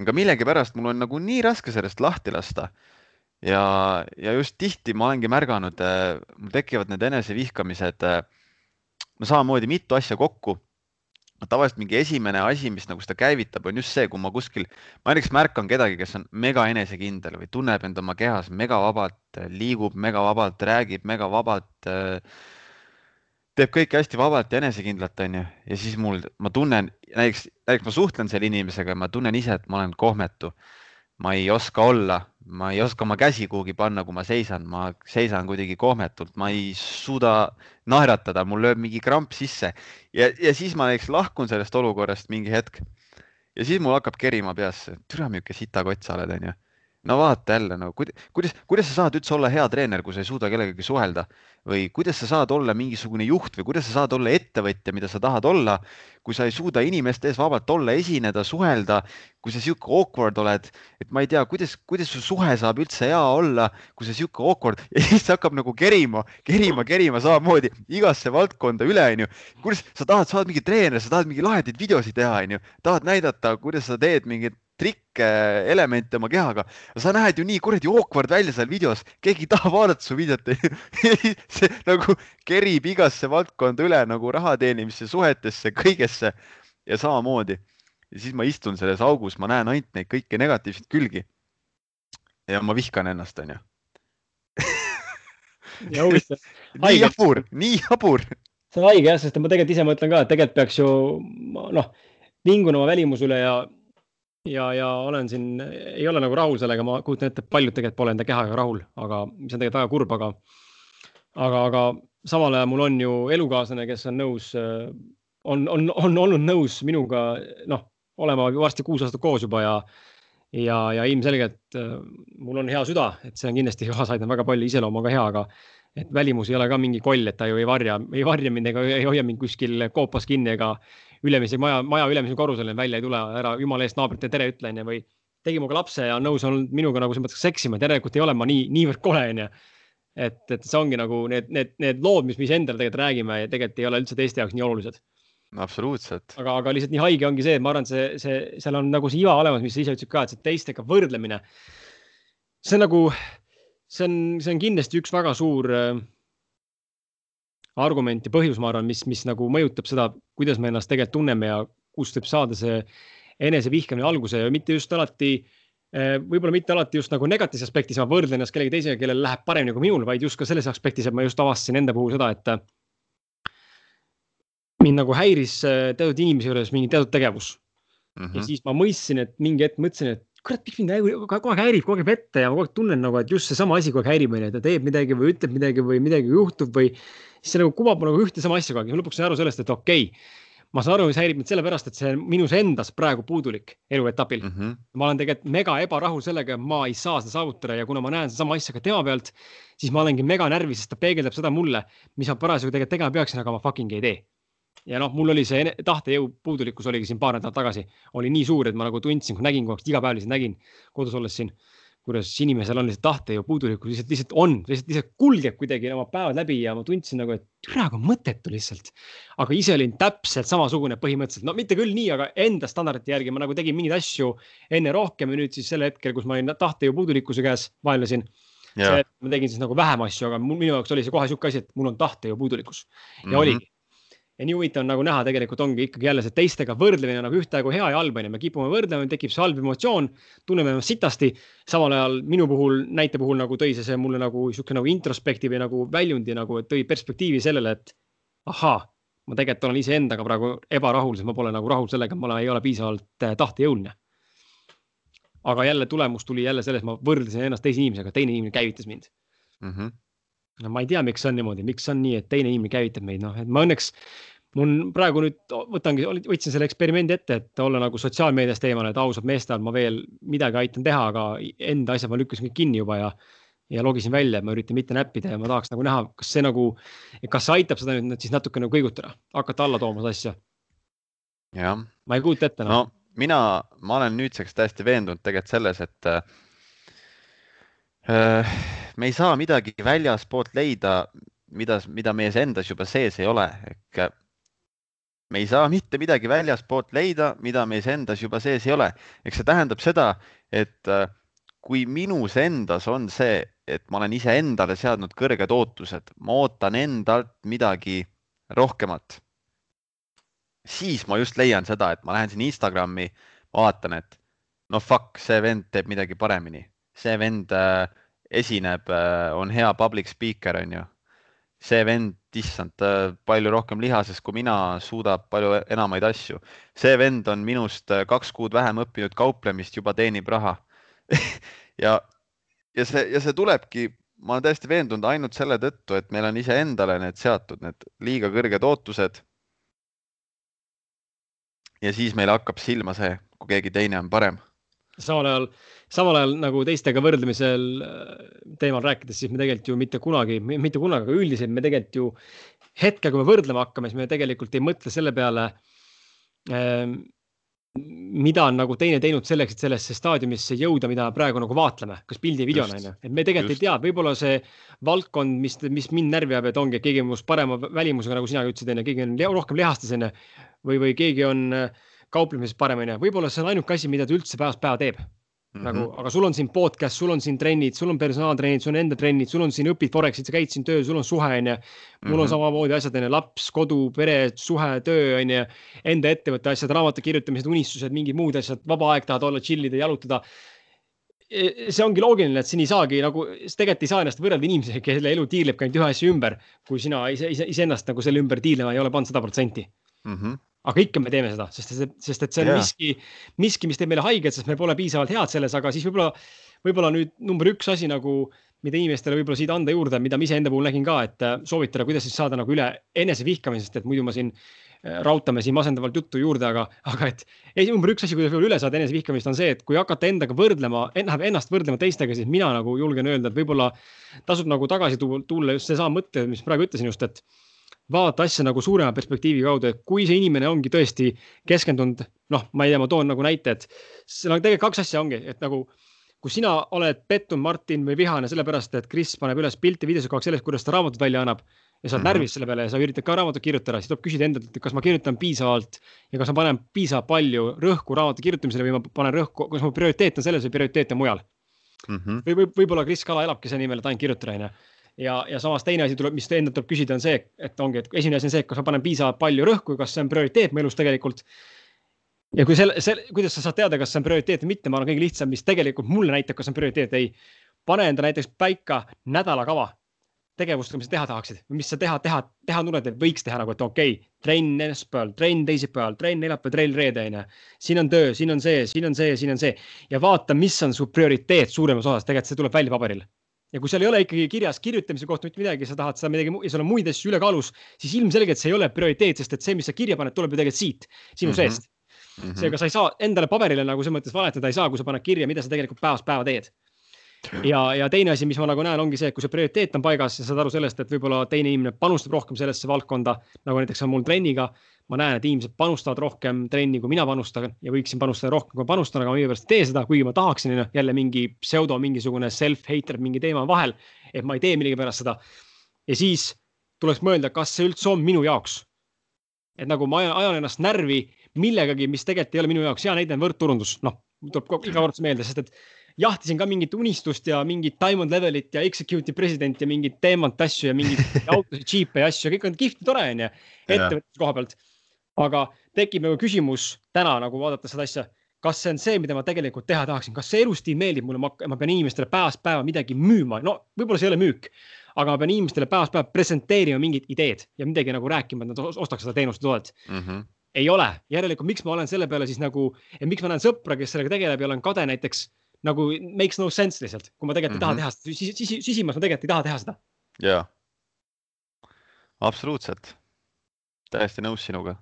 aga millegipärast mul on nagu nii raske sellest lahti lasta. ja, ja just tihti ma olengi märganud, mul tekivad need enesevihkamised no samamoodi mitu asja kokku. tavaliselt mingi esimene asi, mis nagu seda käivitab, on just see, kui ma kuskil, ma näiteks märkan kedagi, kes on mega enesekindel või tunneb end oma kehas megavabalt, liigub megavabalt, räägib megavabalt äh, teeb kõike hästi vabalt ja enesekindlalt, onju. ja siis mul, ma tunnen, näiteks, näiteks ma suhtlen selle inimesega ja ma tunnen ise, et ma olen kohmetu. ma ei oska olla, ma ei oska oma käsi kuhugi panna, kui ma seisan, ma seisan kuidagi kohmetult, ma ei suuda naeratada, mul lööb mingi kramp sisse ja, ja siis ma näiteks lahkun sellest olukorrast mingi hetk. ja siis mul hakkab kerima peasse, türa, milline sitakott sa oled, onju no vaata jälle, no kuidas, kuidas, kuidas sa saad üldse olla hea treener, kui sa ei suuda kellegagi suhelda? Või kuidas sa saad olla mingisugune juht või kuidas sa saad olla ettevõtja, mida sa tahad olla, kui sa ei suuda inimeste ees vabalt olla, esineda, suhelda, kui sa sihuke awkward oled, et ma ei tea, kuidas, kuidas su suhe saab üldse hea olla, kui sa sihuke awkward *laughs* ja siis see hakkab nagu kerima, kerima, kerima samamoodi igasse valdkonda üle, onju. kuidas sa tahad, sa oled mingi treener, sa tahad mingi lahedaid videosid teha, onju, tahad näidata, kuidas sa teed mingit trikke, elemente oma kehaga. sa näed ju nii kuradi awkward välja seal videos, keegi ei taha vaadata su videot *laughs* see nagu kerib igasse valdkonda üle nagu raha teenimisse, suhetesse, kõigesse ja samamoodi. ja siis ma istun selles augus, ma näen ainult neid kõiki negatiivseid külgi. ja ma vihkan ennast, onju. *laughs* *laughs* nii jabur, nii jabur. see on haige jah, sest ma tegelikult ise mõtlen ka, et tegelikult peaks ju noh, vingun oma välimuse üle ja ja, ja olen siin, ei ole nagu rahul sellega, ma kujutan ette, et paljud tegelikult pole enda kehaga rahul, aga mis on tegelikult väga kurb, aga, aga, aga samal ajal mul on ju elukaaslane, kes on nõus, on, on, on olnud nõus minuga, noh, olema varsti kuus aastat koos juba ja, ja, ja ilmselgelt mul on hea süda, et see on kindlasti kaasa aidanud väga palju, iseloom on ka hea, aga et välimus ei ole ka mingi koll, et ta ju ei varja, ei varja mind ega ei hoia mind kuskil koopas kinni ega ülemise maja, maja ülemisel korrusel välja ei tule, ära jumala eest naabritele tere ütle, onju, või tegi minuga lapse ja on nõus olnud minuga nagu selles mõttes seksima, et järelikult ei ole ma nii, niivõrd kole, onju. et, et see ongi nagu need, need, need lood, mis me iseendale tegelikult räägime ja tegelikult ei ole üldse teiste jaoks nii olulised. absoluutselt. aga, aga lihtsalt nii haige ongi see, et ma arvan, et see, see, seal on nagu see iva olemas, mis sa ise ütlesid ka, et see teistega võrdlemine. see on nagu, see on, see on kindlasti üks väga suur äh, argument ja põhjus, ma arvan, mis, mis nagu mõjutab seda, kuidas me ennast tegelikult tunneme ja kust võib saada see enesevihkamine alguse ja mitte just alati, eh, võib-olla mitte alati just nagu negatiivses aspektis, ma võrdlen ennast kellegi teisega, kellel läheb paremini kui minul, vaid just ka selles aspektis, et ma just avastasin enda puhul seda, et mind nagu häiris eh, teatud inimese juures mingi teatud tegevus mm. -hmm. ja siis ma mõistsin, et mingi hetk mõtlesin, et kurat, miks mind kogu aeg häirib, kogu aeg ette ja ma kogu aeg tunnen nagu, et just seesama asi kogu aeg häirib, onju, et ta teeb midagi või ütleb midagi või midagi juhtub või siis see nagu kuvab nagu ühte sama asja kogu aeg ja lõpuks sain aru sellest, et okei okay,, ma saan aru, mis häirib mind sellepärast, et see on minus endas praegu puudulik eluetapil mm. -hmm. ma olen tegelikult mega ebarahul sellega, et ma ei saa seda saavutada ja kuna ma näen sedasama asja ka tema pealt, siis ma olengi mega närvis, sest ta peegeldab seda mulle, mis ma parasjagu tegelikult tegema peaksin, aga ma fucking ei tee ja noh, mul oli see tahtejõu puudulikkus oligi siin paar nädalat tagasi, oli nii suur, et ma nagu tundsin, kui nägin kogu aeg, iga päev lihtsalt nägin kodus olles siin kuidas inimesel on lihtsalt tahtejõu puudulikkus, lihtsalt, lihtsalt on, lihtsalt, lihtsalt kulgeb kuidagi oma päevad läbi ja ma tundsin nagu, et türa kui mõttetu lihtsalt. aga ise olin täpselt samasugune põhimõtteliselt, no mitte küll nii, aga enda standardite järgi ma nagu tegin mingeid asju enne rohkem ja nüüd siis sel hetkel, kus ma olin tahtejõu puudulikkuse käes, vaenlasin. ma tegin siis nagu vähem asju, aga minu jaoks oli see kohe sihuke asi, et mul on tahtejõu puudulikkus ja mm -hmm. oligi ja nii huvitav nagu näha, tegelikult ongi ikkagi jälle see teistega võrdlemine nagu ühtaegu hea ja halb on ju, me kipume võrdlema, tekib see halb emotsioon, tunneme ennast sitasti. samal ajal minu puhul, näite puhul nagu tõi see, see mulle nagu sihuke nagu introspekti või nagu väljundi nagu, et tõi perspektiivi sellele, et ahaa, ma tegelikult olen iseendaga praegu ebarahul, sest ma pole nagu rahul sellega, et ma ei ole piisavalt äh, tahtejõuline. aga jälle tulemus tuli jälle selles, ma võrdlesin ennast teise inimesega, teine inimene käivitas mind mm. -hmm no ma ei tea, miks on niimoodi, miks on nii, et teine inimene käivitab meid, noh, et ma õnneks mul praegu nüüd võtangi, võtsin selle eksperimendi ette, et olla nagu sotsiaalmeediast eemal, et ausalt meeste all ma veel midagi aitan teha, aga enda asjad ma lükkasin kõik kinni juba ja, ja logisin välja, ma üritan mitte näppida ja ma tahaks nagu näha, kas see nagu, kas see aitab seda nüüd siis natuke nagu kõigutada, hakata alla tooma seda asja. ma ei kujuta ette no.. no mina, ma olen nüüdseks täiesti veendunud tegelikult selles, et äh, me ei saa midagi väljaspoolt leida, mida, mida meie endas juba sees ei ole, ehk me ei saa mitte midagi väljaspoolt leida, mida meis endas juba sees ei ole. eks see tähendab seda, et äh, kui minus endas on see, et ma olen iseendale seadnud kõrged ootused, ma ootan endalt midagi rohkemat, siis ma just leian seda, et ma lähen siin Instagrami, vaatan, et no fuck, see vend teeb midagi paremini, see vend äh, esineb äh,, on hea public speaker, on ju see vend, issand, palju rohkem lihases kui mina, suudab palju enamaid asju. see vend on minust äh, kaks kuud vähem õppinud kauplemist, juba teenib raha *laughs* ja, ja see, ja see tulebki, ma olen täiesti veendunud ainult selle tõttu, et meil on iseendale need seatud, need liiga kõrged ootused. ja siis meil hakkab silma see, kui keegi teine on parem. Samal ajal samal ajal nagu teistega võrdlemisel äh, teemal rääkides, siis me tegelikult ju mitte kunagi, mitte kunagi, aga üldiselt me tegelikult ju hetkel, kui me võrdlema hakkame, siis me tegelikult ei mõtle selle peale ähm, mida on nagu teine teinud selleks, et sellesse staadiumisse jõuda, mida praegu nagu vaatleme, kas pildi ja videona on ju, et me tegelikult just. ei tea, võib-olla see valdkond, mis, mis mind närvi ajab, et ongi, et keegi on minust parema välimusega, nagu sina ütlesid onju, keegi on rohkem lihastes onju või, või keegi on äh, kauplemises parem onju, võib-olla see on ainuke asi, mida ta üldse päevast päeva teeb Mm -hmm. nagu, aga sul on siin podcast, sul on siin trennid, sul on personaaltrennid, sul on enda trennid, sul on siin õpid Forexit, sa käid siin tööl, sul on suhe, onju. mul on mhm. samamoodi asjad, onju, laps, kodu, pere, suhe, töö, onju. Enda ettevõtte asjad, raamatu kirjutamised, unistused, mingid muud asjad, vaba aeg, tahad olla, chill ida, jalutada. E, see ongi loogiline, et siin ei saagi nagu, tegelikult ei saa ennast võrrelda inimesega, kelle elu tiirlebki ainult ühe asja ümber, kui sina ise, ise, iseennast nagu selle ümber tiirlema ei ole pannud sada protsenti mm. -hmm aga ikka me teeme seda, sest, sest et see on yeah. miski, miski, mis teeb meile haiget, sest me pole piisavalt head selles, aga siis võib-olla, võib-olla nüüd number üks asi nagu, mida inimestele võib-olla siit anda juurde, mida ma iseenda puhul nägin ka, et äh, soovitada, kuidas siis saada nagu üle enesevihkamisest, et muidu ma siin äh, raudtame siin masendavalt juttu juurde, aga, aga et ei, number üks asi, kuidas võib-olla üle saada enesevihkamist, on see, et kui hakata endaga võrdlema, ennast võrdlema teistega, siis mina nagu julgen öelda, et võib-olla tasub nagu tagasi tulla just seesama mõte, mis praegu ütlesin just, et vaadata asja nagu suurema perspektiivi kaudu, et kui see inimene ongi tõesti keskendunud, noh, ma ei tea, ma toon nagu näite, et seal on tegelikult kaks asja ongi, et nagu kui sina oled pettunud, Martin, või vihane sellepärast, et Kris paneb üles pilti videosi kogu aeg sellest, kuidas ta raamatut välja annab ja sa oled mm -hmm. närvis selle peale ja sa üritad ka raamatut kirjutada, siis tuleb küsida endalt, et kas ma kirjutan piisavalt ja kas ma panen piisavalt palju rõhku raamatu kirjutamisele või ma panen rõhku, kas mu prioriteet on selles või prioriteet on mujal mm. -hmm. või võib, võib-olla Kris Kala elabki selle nimel, et ainult kirjutada, onju ja, ja samas teine asi tuleb, mis endalt tuleb küsida, on see, et ongi, et esimene asi on see, et kas ma panen piisavalt palju rõhku, kas see on prioriteet mu elus tegelikult. ja kui selle, selle, kuidas sa saad teada, kas see on prioriteet või mitte, ma arvan, kõige lihtsam, mis tegelikult mulle näitab, kas on prioriteet, ei. pane enda näiteks paika nädalakava tegevustega, mis sa teha tahaksid mis sa teha, teha, teha tunned, et võiks teha nagu, et okei okay,, trenn esmaspäeval, trenn teisipäeval, trenn neljapäeval, trenn reede onju. siin on töö, siin on see, siin on see, siin on see ja vaata, mis on su prioriteet suuremas osas, tegelikult see tuleb välja paberil ja kui seal ei ole ikkagi kirjas kirjutamise kohta mitte midagi, sa tahad seda midagi ja sul on muid asju ülekaalus, siis ilmselgelt see ei ole prioriteet, sest et see, mis sa kirja paned, tuleb ju tegelikult siit, sinu mm -hmm. seest mm -hmm.. seega sa ei saa endale paberile nagu selles mõttes valetada ei saa, kui sa paned kirja, mida sa tegelikult päevast päeva teed. ja, ja teine asi, mis ma nagu näen, ongi see, et kui see prioriteet on paigas ja saad aru sellest, et võib-olla teine inimene panustab rohkem sellesse valdkonda, nagu näiteks on mul trenniga. Ma näen, et inimesed panustavad rohkem trenni, kui mina panustan ja võiksin panustada rohkem, kui panustan, aga ma millegipärast ei tee seda, kuigi ma tahaksin, jälle mingi pseudo mingisugune self-hater mingi teema vahel. et ma ei tee millegipärast seda. ja siis tuleks mõelda, kas see üldse on minu jaoks. et nagu ma ajan, ajan ennast närvi millegagi, mis tegelikult ei ole minu jaoks, hea näide on võrdturundus, noh, tuleb iga kord meelde, sest et jahtisin ka mingit unistust ja mingit diamond level'it ja executive president ja mingit teemant asju ja mingeid *laughs* autosid, džiipe ja asju kõik on kihvt ja tore onju ettevõtluse koha pealt. Aga tekib nagu küsimus täna nagu vaadates seda asja, kas see on see, mida ma tegelikult teha tahaksin, kas see elustiil meeldib mulle, ma pean inimestele päevast päeva midagi müüma, no võib-olla see ei ole müük, aga ma pean inimestele päevast päeva presenteerima mingit ideed ja midagi nagu rääkima, et nad ostaks seda teenust või toodet mm. -hmm ei ole, järelikult miks ma olen selle peale siis nagu, miks ma näen sõpra, kes sellega tegeleb ja olen kade näiteks nagu makes no sense lihtsalt, kui ma tegelikult mm -hmm. ei taha mhm. teha seda, sisi, sisimas ma tegelikult ei taha teha seda. jaa, absoluutselt, täiesti nõus sinuga.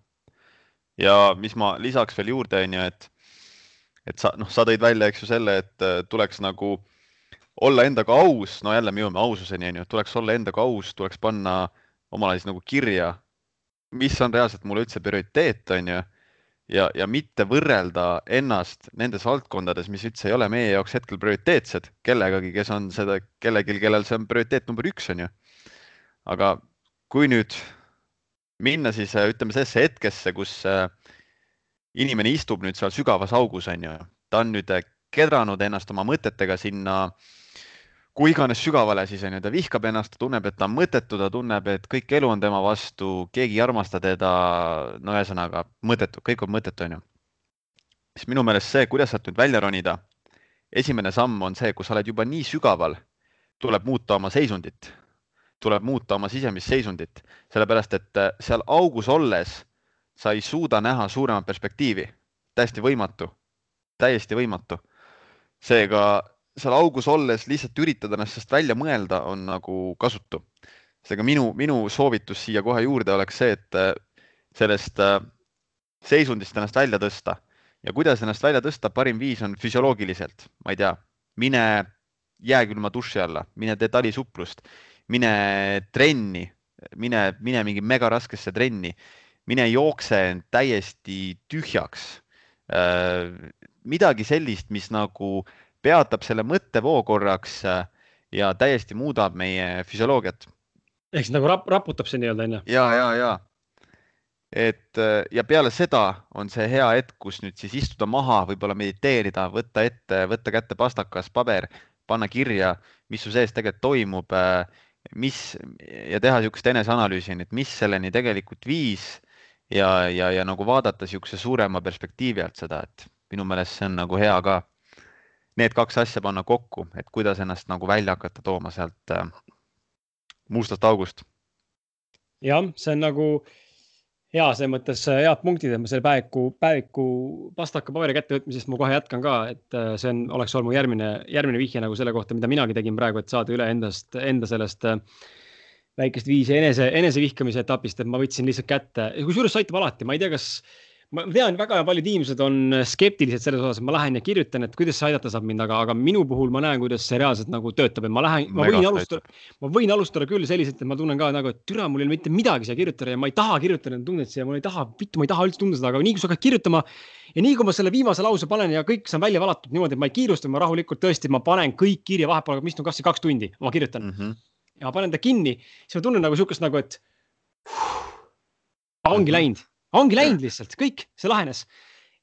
Ja mis ma lisaks veel juurde, on ju, et, et sa, noh, sa tõid välja, eks ju selle, et äh, tuleks nagu olla endaga aus, no jälle me jõuame aususeni, on ju, tuleks olla endaga aus, tuleks panna omale siis nagu kirja, mis on reaalselt mulle üldse prioriteet, on ju ja, ja mitte võrrelda ennast nendes valdkondades, mis üldse ei ole meie jaoks hetkel prioriteetsed, kellegagi, kes on seda, kellelgi, kellel see on prioriteet number üks, on ju. aga kui nüüd minna siis ütleme sellesse hetkesse, kus äh, inimene istub nüüd seal sügavas augus, on ju, ta on nüüd kedranud ennast oma mõtetega sinna äh, kui iganes sügavale, siis on ju, ta vihkab ennast, ta tunneb, et ta on mõttetu, ta tunneb, et kõik elu on tema vastu, keegi ei armasta teda. no ühesõnaga mõttetu, kõik on mõttetu, on ju. siis minu meelest see, kuidas sealt nüüd välja ronida, esimene samm on see, kui sa oled juba nii sügaval, tuleb muuta oma seisundit, tuleb muuta oma sisemist seisundit, sellepärast et äh, seal augus olles sa ei suuda näha suuremat perspektiivi, täiesti võimatu, täiesti võimatu. seega seal augus olles lihtsalt üritada ennast sellest välja mõelda on nagu kasutu. seega minu, minu soovitus siia kohe juurde oleks see, et äh, sellest äh, seisundist ennast välja tõsta. Ja kuidas ennast välja tõsta, parim viis on füsioloogiliselt, ma ei tea, mine jääkülma duši alla, mine tee talisuplust, mine trenni, mine, mine mingi megaraskesse trenni, mine jookse täiesti tühjaks. Äh, midagi sellist, mis nagu peatab selle mõttevoo korraks äh, ja täiesti muudab meie füsioloogiat. ehk siis nagu rap raputab see nii-öelda onju? ja, ja, ja et äh, ja peale seda on see hea hetk, kus nüüd siis istuda maha, võib-olla mediteerida, võtta ette, võtta kätte pastakas, paber, panna kirja, mis su sees tegelikult toimub, mis ja teha niisugust eneseanalüüsi, et mis selleni tegelikult viis ja, ja, ja nagu vaadata niisuguse suurema perspektiivi alt seda, et minu meelest see on nagu hea ka need kaks asja panna kokku, et kuidas ennast nagu välja hakata tooma sealt äh, mustast august. jah, see on nagu hea, selles mõttes äh, head punktid, et ma selle päeviku, päeviku pastaka paberi kättevõtmisest ma kohe jätkan ka, et äh, see on, oleks olnud mu järgmine, järgmine vihje nagu selle kohta, mida minagi tegin praegu, et saada üle endast, enda sellest äh, väikest viisi enese, enesevihkamise etapist, et ma võtsin lihtsalt kätte, kusjuures see aitab alati, ma ei tea, kas ma tean, väga paljud inimesed on skeptilised selles osas, et ma lähen ja kirjutan, et kuidas see aidata saab mind, aga, aga minu puhul ma näen, kuidas see reaalselt nagu töötab, et ma lähen, ma võin alustada, ma võin alustada küll selliselt, et ma tunnen ka nagu, et türa, mul ei ole mitte midagi siia kirjutada ja ma ei taha kirjutada neid tundeid siia, mul ei taha, vittu, ma ei taha üldse tunda seda, aga nii kui sa hakkad kirjutama ja nii kui ma selle viimase lause panen ja kõik on välja valatud niimoodi, et ma ei kiirusta, ma rahulikult tõesti, ma panen kõik kirja vahepeal, ma istun kasvõi kaks tundi, ma kirjutan mm -hmm. ja panen ta kinni, siis ma tunnen nagu sihukest nagu, et ongi -hmm. läinud ongi läinud lihtsalt, kõik, see lahenes.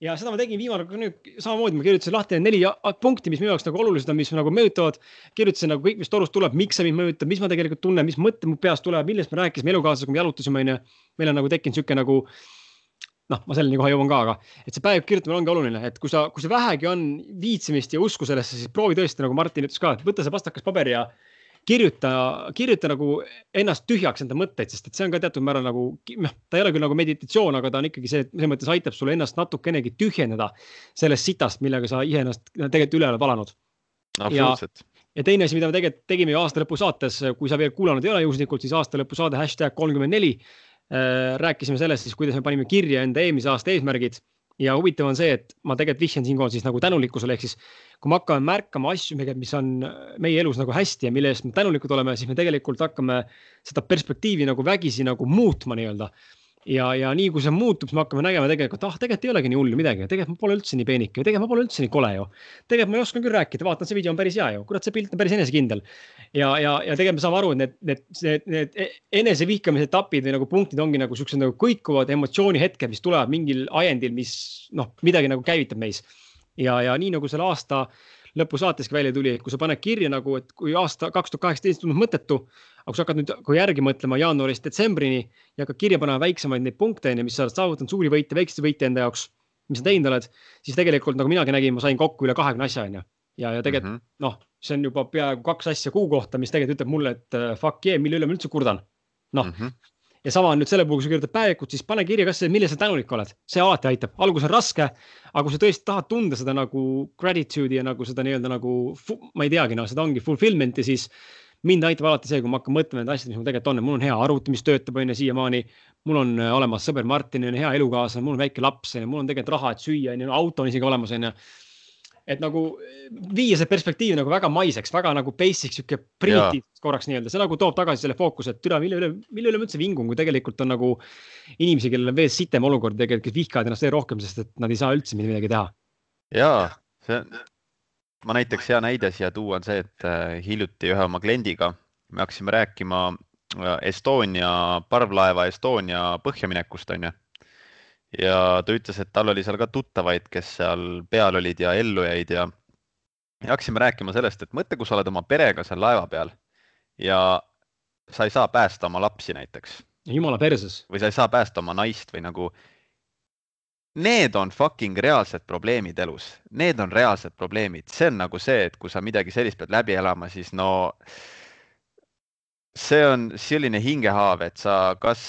ja seda ma tegin viimane kord nüüd samamoodi, ma kirjutasin lahti neli punkti, mis minu jaoks nagu olulised on, mis nagu mõjutavad. kirjutasin nagu kõik, mis torust tuleb, miks see mind mõjutab, mis ma tegelikult tunnen, mis mõtted mu peast tulevad, millest me rääkisime elukaaslasega, kui me jalutasime, onju. meil on nagu tekkinud sihuke nagu noh, ma selleni kohe jõuan ka, aga et see päev kirjutamine ongi oluline, et kui sa, kui see vähegi on viitsimist ja usku sellesse, siis proovi tõesti, nagu Martin ütles ka, et võta see pastakas paber ja kirjuta, kirjuta nagu ennast tühjaks enda mõtteid, sest et see on ka teatud määral nagu noh, ta ei ole küll nagu meditatsioon, aga ta on ikkagi see, selles mõttes aitab sul ennast natukenegi tühjendada sellest sitast, millega sa ise ennast tegelikult üle oled valanud. absoluutselt ja teine asi, mida me tegelikult tegime ju aasta lõpu saates, kui sa veel kuulanud ei ole juhuslikult, siis aasta lõpu saade hashtag kolmkümmend neli. Äh, rääkisime sellest siis, kuidas me panime kirja enda eelmise aasta eesmärgid ja huvitav on see, et ma tegelikult vihjan siinkohal siis nagu tänulikkusele, ehk siis kui me hakkame märkama asju, mis on meie elus nagu hästi ja mille eest me tänulikud oleme, siis me tegelikult hakkame seda perspektiivi nagu vägisi nagu muutma nii-öelda ja, ja nii kui see muutub, siis me hakkame nägema tegelikult, ah, tegelikult ei olegi nii hullu midagi, tegelikult ma pole üldse nii peenike, tegelikult ma pole üldse nii kole ju. tegelikult ma ei oska küll rääkida, vaatan, see video on päris hea ju, kurat, see pilt on päris enesekindel. ja, ja, ja tegelikult me saame aru, et need, need, need, need e-, enesevihkamise etapid või nagu punktid ongi nagu siuksed nagu kõikuvad emotsioonihetked, mis tulevad mingil ajendil, mis noh, midagi nagu käivitab meis. ja, ja nii nagu selle aasta lõpusaateski välja tuli, et kui sa paned kirja nagu, et kui aasta kaks tuhat kaheksateist tundub mõttetu, aga kui sa hakkad nüüd, kui järgi mõtlema jaanuarist detsembrini ja hakkad kirja panema väiksemaid neid punkte, on ju, mis sa oled saavutanud, suuri võite, väikseid võite enda jaoks, mis sa teinud oled, siis tegelikult nagu minagi nägin, ma sain kokku üle kahekümne asja, on ju. ja, ja tegelikult mm -hmm. noh, see on juba peaaegu kaks asja kuu kohta, mis tegelikult ütleb mulle, et uh, fuck yeah, mille üle ma üldse kurdan. noh mm -hmm., ja sama on nüüd selle puhul, kui sa kirjutad päevikut, siis pane kirja, kas, mille sa tänulik oled, see alati aitab, algus on raske, aga kui sa tõesti tahad tunda seda nagu gratitude'i ja nagu seda nii-öelda nagu, ma ei teagi, noh, seda ongi fulfillment'i, siis mind aitab alati see, kui ma hakkan mõtlema nende asjade, mis mul tegelikult on, et mul on hea arvuti, mis töötab, on ju, siiamaani. mul on äh, olemas sõber Martin, on hea elukaaslane, mul on väike laps, on mul on tegelikult raha, et süüa, on ju, auto on isegi olemas, on ju. Et nagu viia see perspektiiv nagu väga maiseks, väga nagu basic sihuke primitiivseks korraks nii-öelda, see nagu toob tagasi selle fookuse, et türa, mille üle, mille üle ma üldse vingun, kui tegelikult on nagu inimesi, kellel on veel sitem olukord tegelikult, kes vihkavad ennast veel rohkem, sest et nad ei saa üldse midagi teha. ja see, ma näiteks hea näide siia tuua on see, et äh, hiljuti ühe oma kliendiga me hakkasime rääkima äh, Estonia, parvlaeva Estonia põhjaminekust, onju ja ta ütles, et tal oli seal ka tuttavaid, kes seal peal olid ja ellu jäid ja, ja hakkasime rääkima sellest, et mõtle, kui sa oled oma perega seal laeva peal ja sa ei saa päästa oma lapsi näiteks. jumala perses. või sa ei saa päästa oma naist või nagu. Need on fucking reaalsed probleemid elus, need on reaalsed probleemid, see on nagu see, et kui sa midagi sellist pead läbi elama, siis no see on selline hingehaav, et sa kas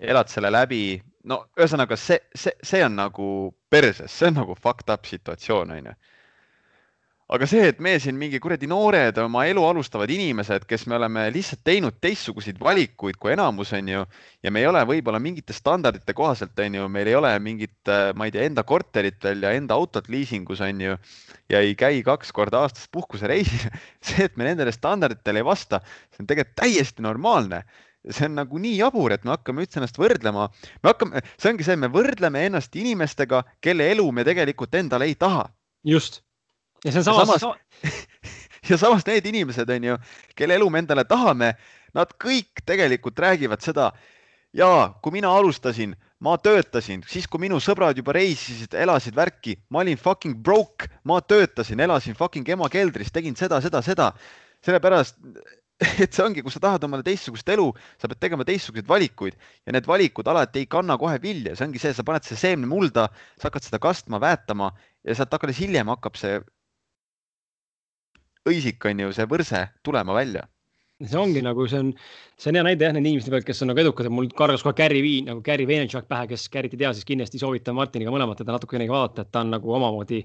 elad selle läbi no ühesõnaga see, see, see on nagu perses, see on nagu fucked up situatsioon, onju. Aga see, et me siin mingi kuradi noored oma elu alustavad inimesed, kes me oleme lihtsalt teinud teistsuguseid valikuid kui enamus, onju, ja me ei ole võib-olla mingite standardite kohaselt, onju, meil ei ole mingit, ma ei tea, enda korterit veel ja enda autot liisingus, onju, ja ei käi kaks korda aastas puhkusereisil *laughs* see, et me nendele standarditele ei vasta, see on tegelikult täiesti normaalne see on nagu nii jabur, et me hakkame üldse ennast võrdlema, me hakkame, see ongi see, me võrdleme ennast inimestega, kelle elu me tegelikult endale ei taha. just. Ja see on samas, samas. *laughs* ja samas need inimesed on ju, kelle elu me endale tahame, nad kõik tegelikult räägivad seda. ja kui mina alustasin, ma töötasin, siis kui minu sõbrad juba reisisid, elasid värki, ma olin fucking broke, ma töötasin, elasin fucking ema keldris, tegin seda, seda, seda. sellepärast *laughs* et see ongi, kui sa tahad omale teistsugust elu, sa pead tegema teistsuguseid valikuid ja need valikud alati ei kanna kohe vilja, see ongi see, sa paned see seemne mulda, sa hakkad seda kastma, väetama ja sealt alles hiljem hakkab see õisik on ju, see võrse tulema välja. See ongi nagu, see on, see on hea näide jah, nende inimeste pealt, kes on nagu edukad mul kargas kohe Gary Vee nagu Gary Vaynerchuk pähe, kes Gary't ei tea, siis kindlasti soovitan Martiniga mõlemat teda natukenegi vaadata, et ta on nagu omamoodi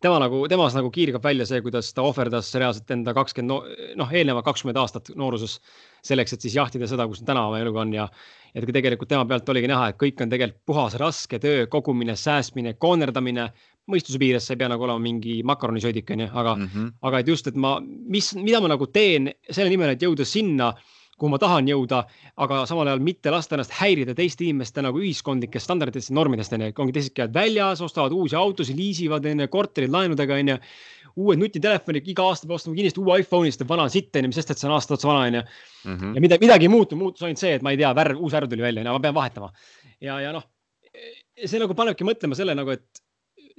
tema nagu, temas nagu kiirgab välja see, kuidas ta ohverdas reaalselt enda kakskümmend, noh, eelneva kakskümmend aastat nooruses selleks, et siis jahtida seda, kus täna oma eluga on ja, ja tegelikult tema pealt oligi näha, et kõik on tegelikult puhas raske töö, kogumine, säästmine, koonerdamine, mõistuse piires, sa ei pea nagu olema mingi makaronisöödik, onju, aga mm, -hmm. aga et just, et ma, mis, mida ma nagu teen selle nimel, et jõuda sinna kuhu ma tahan jõuda, aga samal ajal mitte lasta ennast häirida teiste inimeste nagu ühiskondlikest standarditest ja normidest, onju. ongi teised käivad väljas, ostavad uusi autosid, liisivad, onju, korterid laenudega, onju. uued nutitelefonid, iga aasta peab ostma kindlasti uue iPhone'i, sest vana on sitt, onju, mis sest, et see on aasta otsa vana, onju. Mhm. ja midagi, midagi ei muutu, muutus ainult see, et ma ei tea, värv, uus värv tuli välja, onju, ma pean vahetama. ja, ja noh, see nagu panebki mõtlema selle nagu, et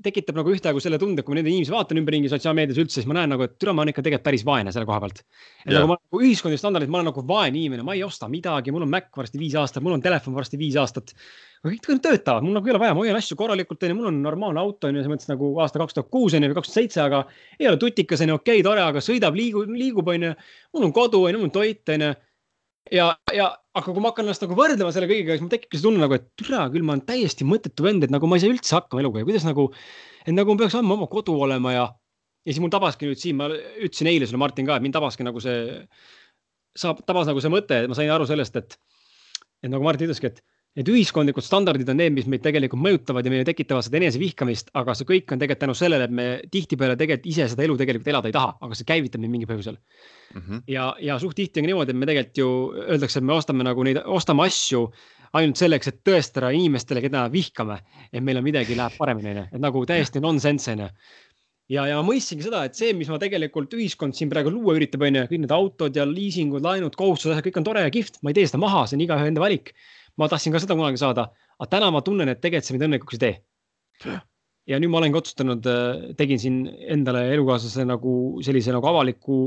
tekitab nagu ühtaegu selle tunde, kui ma neid inimesi vaatan ümberringi sotsiaalmeedias üldse, siis ma näen nagu, et türa, ma olen ikka tegelikult päris vaene selle koha pealt. et yeah. nagu ma nagu ühiskondlik standardid, ma olen nagu vaene inimene, ma ei osta midagi, mul on Mac varsti viis aastat, mul on telefon varsti viis aastat. kõik töötavad, mul nagu ei ole vaja, ma hoian asju korralikult, onju, mul on normaalne auto, onju, selles mõttes nagu aasta kaks tuhat kuus onju või kaks tuhat seitse, aga ei ole tutikas, onju, okei okay,, tore, aga sõidab, liigub, liigub, onju. mul on kodu, onju, mul on toit, onju ja, ja aga kui ma hakkan ennast nagu võrdlema selle kõigega, siis mul tekibki see tunne nagu, et türa küll, ma olen täiesti mõttetu vend, et nagu ma ei saa üldse hakkama eluga. Ja kuidas nagu, et nagu ma peaks andma oma kodu olema ja, ja siis mul tabaski nüüd siin, ma ütlesin eile sulle, Martin ka, et mind tabaski nagu see, saab, tabas nagu see mõte, et ma sain aru sellest, et, et nagu Martin ütleski, et, Need ühiskondlikud standardid on need, mis meid tegelikult mõjutavad ja meile tekitavad seda enesevihkamist, aga see kõik on tegelikult tänu sellele, et me tihtipeale tegelikult ise seda elu tegelikult elada ei taha, aga see käivitab meid mingil põhjusel mm. -hmm. ja, ja suht tihti on niimoodi, et me tegelikult ju öeldakse, et me ostame nagu neid, ostame asju ainult selleks, et tõestada inimestele, keda vihkame, et meil on midagi läheb paremini, onju, et nagu täiesti nonsense onju ja, ja ma mõistsingi seda, et see, mis ma tegelikult ühiskond siin praegu luua üritab, on ju, kõik need autod ja liisingud, laenud, kohustused, kõik on tore ja kihvt, ma ei tee seda maha, see on igaühe enda valik. ma tahtsin ka seda kunagi saada, aga täna ma tunnen, et tegelikult see mind õnnelikuks ei tee. ja nüüd ma olengi otsustanud, äh, tegin siin endale elukaaslase nagu sellise nagu avaliku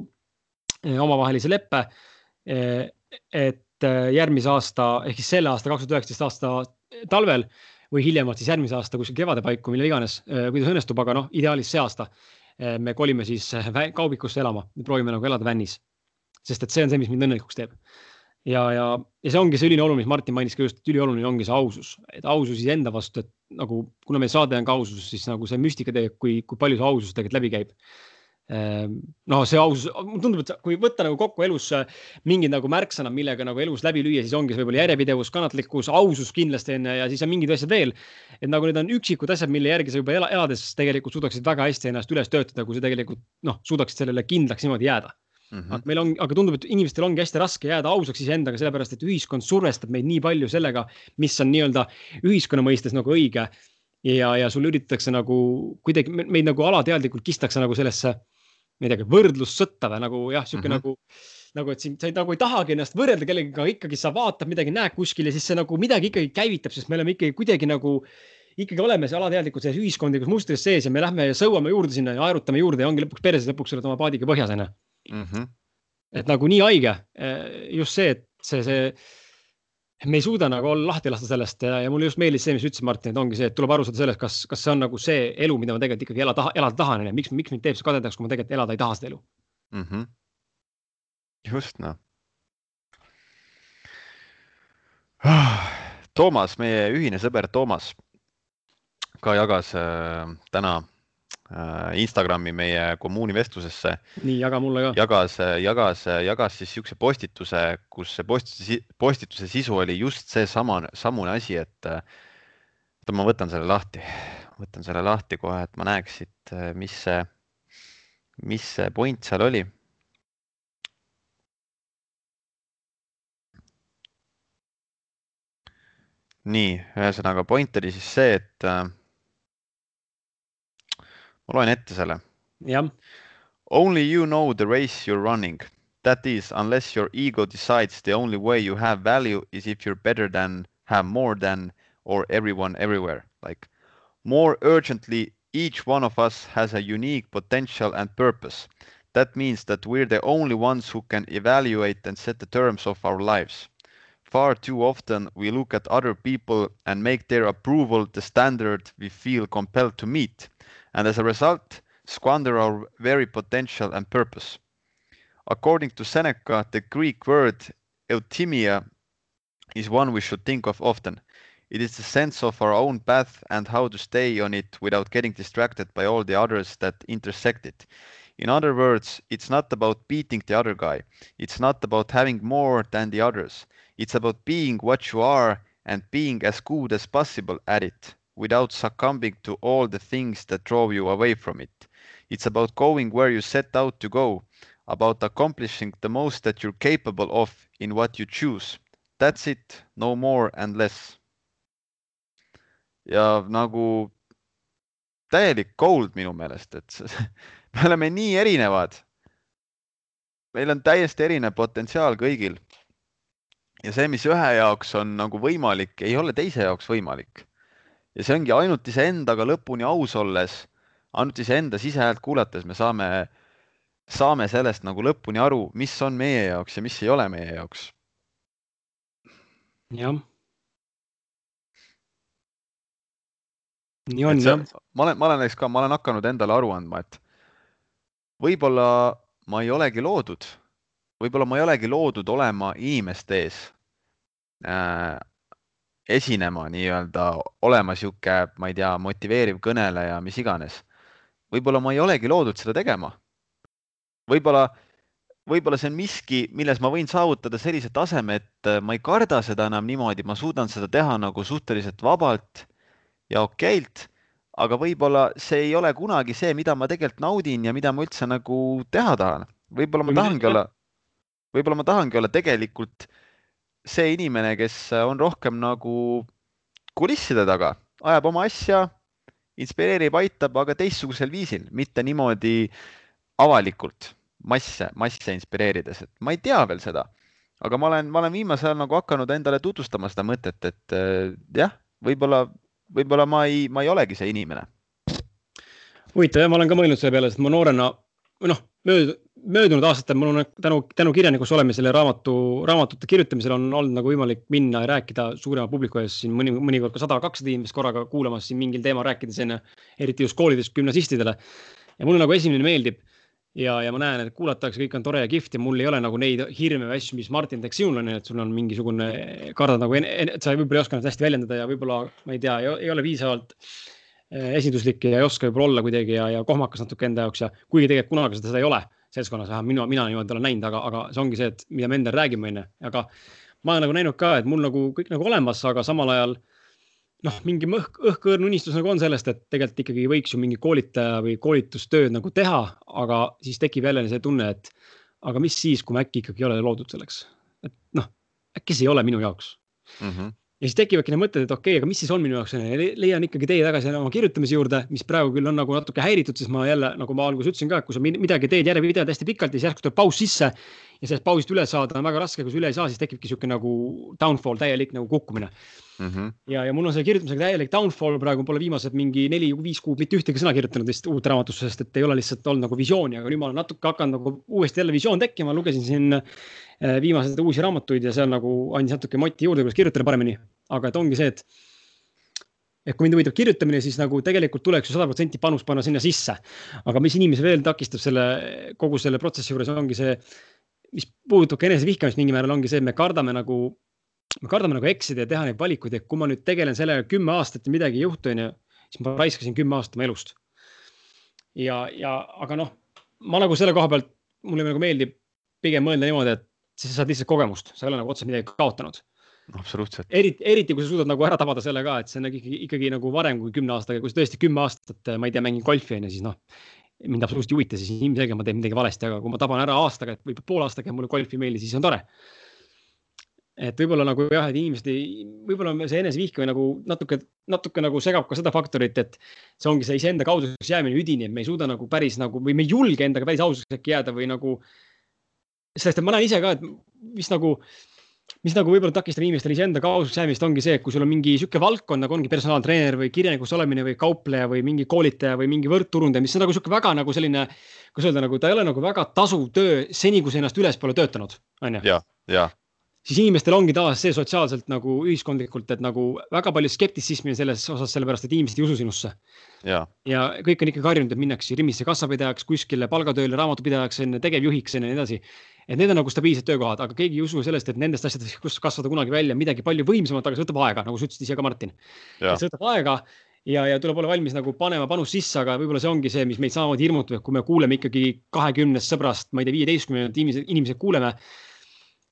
äh, omavahelise leppe. Äh, et järgmise aasta ehk siis selle aasta, kaks tuhat üheksateist aasta talvel või hiljemalt siis järgmise aasta kuskil kevade paiku, millal iganes, äh, kuidas õnnestub, aga noh, ideaalis see aasta äh, me kolime siis äh, kaubikusse elama, proovime nagu elada vännis. sest et see on see, mis mind õnnelikuks teeb. ja, ja, ja see ongi see üline oluline, mis Martin mainis ka just, et ülioluline ongi see ausus, et ausus iseenda vastu, et nagu kuna meie saade on ka ausus, siis nagu see müstika tegelikult, kui, kui palju see ausus tegelikult läbi käib no see ausus, mulle tundub, et kui võtta nagu kokku elus äh, mingid nagu märksõnad, millega nagu elus läbi lüüa, siis ongi see võib-olla järjepidevus, kannatlikkus, ausus kindlasti on ja siis on mingid asjad veel. et nagu need on üksikud asjad, mille järgi sa juba elades tegelikult suudaksid väga hästi ennast üles töötada, kui sa tegelikult noh, suudaksid sellele kindlaks niimoodi jääda mm. -hmm. meil on, aga tundub, et inimestel ongi hästi raske jääda ausaks iseendaga, sellepärast et ühiskond survestab meid nii palju sellega, mis on nii-öelda ühiskonna mõistes nagu õige. ja, ja sul üritatakse nagu kuidagi meid nagu alateadlikult kistakse nagu sellesse ma ei tea, võrdlussõtta või nagu jah, sihuke mm -hmm. nagu, nagu, et siin sa ei, nagu ei tahagi ennast võrrelda kellegagi, ikkagi sa vaatad midagi, näed kuskil ja siis see nagu midagi ikkagi käivitab, sest me oleme ikkagi kuidagi nagu, ikkagi oleme see alateadlikult selles ühiskondlikus mustris sees ja me lähme ja sõuame juurde sinna ja aerutame juurde ja ongi lõpuks perses, lõpuks oled oma paadiga põhjas onju. -hmm. et nagu nii haige, eh, just see, et see, see me ei suuda nagu lahti lasta sellest ja, ja mulle just meeldis see, mis ütlesid Martin, et ongi see, et tuleb aru saada sellest, kas, kas see on nagu see elu, mida ma tegelikult ikkagi ela taha, elada tahan, onju. miks, miks mind teeb see kadedaks, kui ma tegelikult elada ei taha seda elu mm. -hmm. just noh. Toomas, meie ühine sõber Toomas ka jagas äh, täna Instagrami meie kommuuni vestlusesse. nii, jaga mulle ka. jagas, jagas, jagas siis niisuguse postituse, kus see postituse, postituse sisu oli just seesama, samune asi, et oota, ma võtan selle lahti, võtan selle lahti kohe, et ma näeks siit, mis see, mis see point seal oli. nii, ühesõnaga point oli siis see, et ma loen ette selle. jah. Only you know the race you are running. That is, unless your ego decides the only way you have value is if you're better than, have more than, or everyone everywhere. Like more urgently, each one of us has a unique potential and purpose. That means that we're the only ones who can evaluate and set the terms of our lives. Far too often, we look at other people and make their approval the standard we feel compelled to meet and as a result, squander our very potential and purpose. According to Seneca, the Greek word euthymia is one we should think of often. It is the sense of our own path and how to stay on it without getting distracted by all the others that intersect it. In other words, it's not about beating the other guy. It's not about having more than the others. It's about being what you are and being as good as possible at it without succumbing to all the things that draw you away from it. It's about going where you set out to go, about accomplishing the most that you're capable of in what you choose. That's it, no more and less. ja nagu täielik gold minu meelest, et *laughs* me oleme nii erinevad. meil on täiesti erinev potentsiaal kõigil. ja see, mis ühe jaoks on nagu võimalik, ei ole teise jaoks võimalik ja see ongi ainult iseendaga lõpuni aus olles, ainult iseenda sisehäält kuulates me saame, saame sellest nagu lõpuni aru, mis on meie jaoks ja mis ei ole meie jaoks. jah. nii on jah. ma olen, ma olen näiteks ka, ma olen hakanud endale aru andma, et võib-olla ma ei olegi loodud, võib-olla ma ei olegi loodud olema inimeste ees äh, esinema nii-öelda, olema sihuke, ma ei tea, motiveeriv kõneleja, mis iganes. võib-olla ma ei olegi loodud seda tegema. võib-olla, võib-olla see on miski, milles ma võin saavutada sellise taseme, et äh, ma ei karda seda enam niimoodi, ma suudan seda teha nagu suhteliselt vabalt ja okeilt. aga võib-olla see ei ole kunagi see, mida ma tegelikult naudin ja mida ma üldse nagu teha tahan. võib-olla ma tahangi olla, võib-olla ma tahangi olla tegelikult see inimene, kes on rohkem nagu kulisside taga, ajab oma asja, inspireerib, aitab, aga teistsugusel viisil, mitte niimoodi avalikult masse, masse inspireerides, et ma ei tea veel seda. aga ma olen, ma olen viimasel ajal nagu hakanud endale tutvustama seda mõtet, et äh, jah, võib-olla, võib-olla ma ei, ma ei olegi see inimene. huvitav jah, ma olen ka mõelnud selle peale, sest ma noorena, noh, möödunud, möödunud aastatel mul on tänu, tänu kirjanikuks olemisele raamatu, raamatute kirjutamisel on olnud nagu võimalik minna ja rääkida suurema publiku ees siin mõni, mõnikord ka sada, kakssada inimest korraga kuulamas siin mingil teemal rääkides onju, eriti just koolides gümnasistidele. ja mulle nagu esimene meeldib ja, ja ma näen, et kuulatakse, kõik on tore ja kihvt ja mul ei ole nagu neid hirme või asju, mis Martin teeks sinul on ju, et sul on mingisugune, kardad nagu, et sa võib-olla ei oska ennast hästi väljendada ja võib-olla, ma ei tea, ei ole piisavalt eh, esinduslik ja ei oska võib-olla olla kuidagi ja, ja kohmakas natuke enda jaoks ja kuigi tegelikult kunagi seda ei ole seltskonnas, vähemalt mina, mina niimoodi olen näinud, aga, aga see ongi see, et mida me endale räägime, onju, aga ma olen nagu näinud ka, et mul nagu kõik nagu olemas, aga samal ajal noh, mingi õhk, õhkõrn unistus nagu on sellest, et tegelikult ikkagi võiks ju mingi koolitaja või koolitustööd nagu teha, aga siis tekib jälle see tunne, et aga mis siis, kui ma äkki ikkagi ei ole loodud selleks, et noh, äkki see ei ole minu jaoks. Mm. -hmm ja siis tekivadki need mõtted, et okei okay,, aga mis siis on minu jaoks, leian ikkagi tee tagasi oma kirjutamise juurde, mis praegu küll on nagu natuke häiritud, sest ma jälle, nagu ma alguses ütlesin ka, kui sa midagi teed järjepidevalt hästi pikalt ja siis järsku tuleb paus sisse ja sellest pausist üle saada on väga raske, kui sa üle ei saa, siis tekibki sihuke nagu downfall, täielik nagu kukkumine mm. -hmm. ja, ja mul on selle kirjutamisega täielik downfall praegu, pole viimased mingi neli-viis kuud mitte ühtegi sõna kirjutanud vist uut raamatusse, sest et ei ole lihtsalt olnud nagu visiooni, aga nüüd ma olen natuke hakanud nagu uuesti jälle visioon tekkima, lugesin siin viimaseid uusi raamatuid ja seal nagu andis natuke moti juurde, kuidas kirjutada paremini. aga et ongi see, et et kui mind huvitab kirjutamine, siis nagu tegelikult tuleks ju sada protsenti panust panna sinna sisse. aga mis inimesi veel takistab selle, kogu selle protsessi juures ongi see, mis puudutab ka enesevihkamist mingil määral, ongi see, et me kardame nagu me kardame nagu eksida ja teha neid valikuid, et kui ma nüüd tegelen sellega kümme aastat ja midagi ei juhtu, onju, siis ma raiskasin kümme aastat oma elust. ja, ja aga noh, ma nagu selle koha pealt, mulle nagu meeldib pigem mõelda niimoodi, et siis sa saad lihtsalt kogemust, sa ei ole nagu otseselt midagi kaotanud. absoluutselt. eriti, eriti kui sa suudad nagu ära tabada selle ka, et see on ikkagi, ikkagi nagu varem kui kümne aastaga, kui sa tõesti kümme aastat, ma ei tea, mängin golfi onju, siis noh mind absoluutselt ei huvita, siis ilmselgelt ma teen midagi valesti, aga kui ma taban ära aastaga või poole aastaga mulle golf ei meeldi, siis on tore et võib-olla nagu jah, et inimesed ei, võib-olla see enesevihkamine nagu natuke, natuke nagu segab ka seda faktorit, et see ongi see iseenda kauduseks jäämine üdini, et me ei suuda nagu päris nagu või me ei julge endaga päris ausaks äkki jääda või nagu. Sest et ma näen ise ka, et mis nagu, mis nagu võib-olla takistab inimestel iseenda kauduseks jäämist, ongi see, et kui sul on mingi sihuke valdkond nagu ongi personaaltreener või kirjanikuks olemine või kaupleja või mingi koolitaja või mingi võrdturundaja, mis on nagu sihuke väga nagu selline, kuidas öelda, nagu ta ei ole nagu väga tasuv töö seni, kui sa ennast ülespoole töötanud, on ju. ja, ja siis inimestel ongi taas see sotsiaalselt nagu ühiskondlikult, et nagu väga palju skeptitsismi selles osas, sellepärast et inimesed ei usu sinusse. ja, kõik on ikkagi harjunud, et minnakse Rimisse kassapidajaks, kuskile palgatööle, raamatupidajaks, tegevjuhiks ja nii edasi. et need on nagu stabiilsed töökohad, aga keegi ei usu sellest, et nendest asjadest, kus kasvada kunagi välja midagi palju võimsamat, aga see võtab aega, nagu sa ütlesid ise ka, Martin. see võtab aega ja, ja tuleb olla valmis nagu panema panust sisse, aga võib-olla see ongi see, mis meid samamoodi hirmutab, et kui me kuuleme ikkagi kahekümnest sõbrast, ma ei tea, viieteistkümnendat inimesed, inimesed kuuleme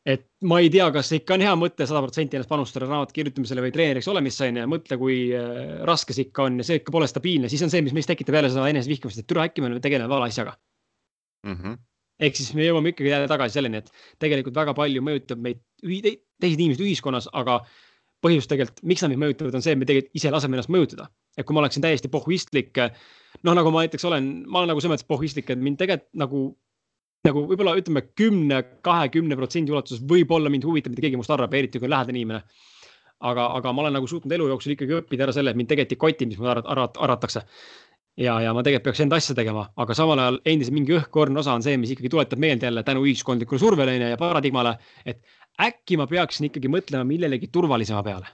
et ma ei tea, kas ikka on hea mõte sada protsenti ennast panustada raamatu kirjutamisele või treeneriks olemisse on ju, mõtle, kui äh, raske see ikka on ja see ikka pole stabiilne, siis on see, mis meis tekitab jälle seda enesevihkamist, et türa äkki me tegeleme vale asjaga mm. -hmm. ehk siis me jõuame ikkagi jälle tagasi selleni, et tegelikult väga palju mõjutab meid teised inimesed ühiskonnas, aga põhjus tegelikult, miks nad meid mõjutavad, on see, et me tegelikult ise laseme ennast mõjutada. et kui ma oleksin täiesti pohhuistlik, noh, nagu ma näiteks olen, ma olen nagu selles mõttes pohhuistlik, et mind tegelikult nagu nagu võib-olla ütleme kümne, kahekümne protsendi ulatuses võib-olla mind huvitab, mida keegi must arvab, eriti kui on lähedane inimene. aga, aga ma olen nagu suutnud elu jooksul ikkagi õppida ära selle, et mind tegelikult ei koti, mis mul arvat, arvat, arvatakse. ja, ja ma tegelikult peaks enda asja tegema, aga samal ajal endiselt mingi õhkõrn osa on see, mis ikkagi tuletab meelde jälle tänu ühiskondlikule survele ja paradigmale, et äkki ma peaksin ikkagi mõtlema millelegi turvalisema peale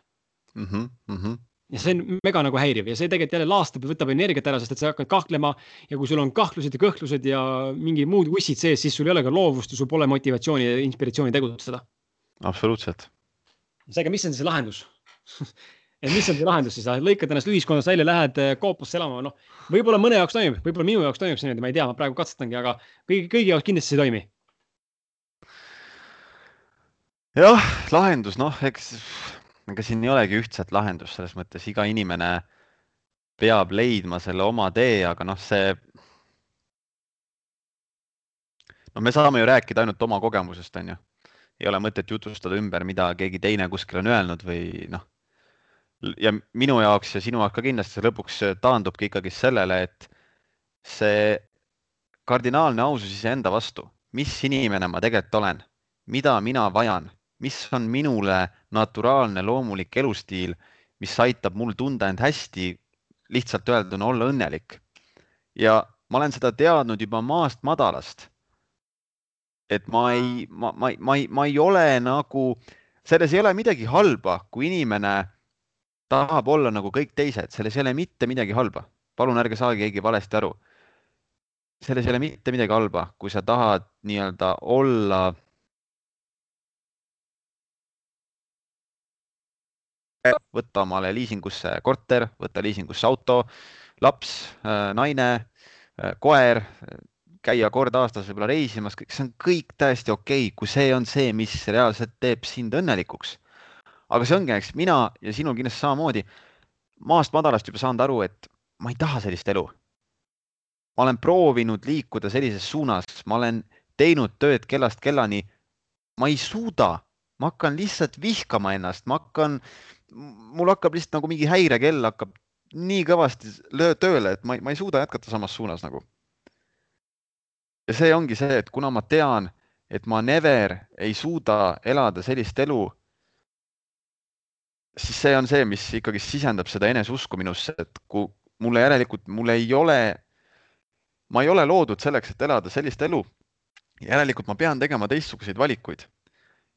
mm. -hmm, mm -hmm ja see on mega nagu häiriv ja see tegelikult jälle laastab ja võtab energiat ära, sest et sa hakkad kahtlema ja kui sul on kahtlused ja kõhklused ja mingid muud ussid sees, siis sul ei ole ka loovust ja sul pole motivatsiooni ja inspiratsiooni tegutseda. absoluutselt. seega, mis on see lahendus *laughs* et mis on see lahendus siis, lõikad ennast ühiskonnast välja, lähed äh, koopasse elama, noh, võib-olla mõne jaoks toimib, võib-olla minu jaoks toimib see niimoodi, ma ei tea, ma praegu katsetangi, aga kõigi, kõigi jaoks kindlasti see ei toimi. jah, lahendus, noh, eks ega siin ei olegi ühtset lahendust selles mõttes, iga inimene peab leidma selle oma tee, aga noh, see. no me saame ju rääkida ainult oma kogemusest, on ju. ei ole mõtet jutustada ümber, mida keegi teine kuskil on öelnud või noh. ja minu jaoks ja sinu jaoks ka kindlasti see lõpuks taandubki ikkagi sellele, et see kardinaalne ausus iseenda vastu, mis inimene ma tegelikult olen, mida mina vajan mis on minule naturaalne loomulik elustiil, mis aitab mul tunda end hästi, lihtsalt öelduna olla õnnelik. ja ma olen seda teadnud juba maast madalast. et ma ei, ma, ma, ma ei, ma ei ole nagu, selles ei ole midagi halba, kui inimene tahab olla nagu kõik teised, selles ei ole mitte midagi halba. palun ärge saage keegi valesti aru. selles ei ole mitte midagi halba, kui sa tahad nii-öelda olla võtta omale liisingusse korter, võtta liisingusse auto, laps, äh, naine, äh, koer, käia kord aastas võib-olla reisimas, kõik see on kõik täiesti okei okay,, kui see on see, mis reaalselt teeb sind õnnelikuks. aga see ongi, eks mina ja sinul kindlasti samamoodi maast madalast juba saanud aru, et ma ei taha sellist elu. ma olen proovinud liikuda sellises suunas, ma olen teinud tööd kellast kellani. ma ei suuda, ma hakkan lihtsalt vihkama ennast, ma hakkan äh, mul hakkab lihtsalt nagu mingi häirekell hakkab nii kõvasti tööle, et ma ma ei suuda jätkata samas suunas nagu. ja see ongi see, et kuna ma tean, et ma never ei suuda elada sellist elu, siis see on see, mis ikkagi sisendab seda eneseusku minusse, et kui mulle järelikult, mul ei ole, ma ei ole loodud selleks, et elada sellist elu. järelikult ma pean tegema teistsuguseid valikuid.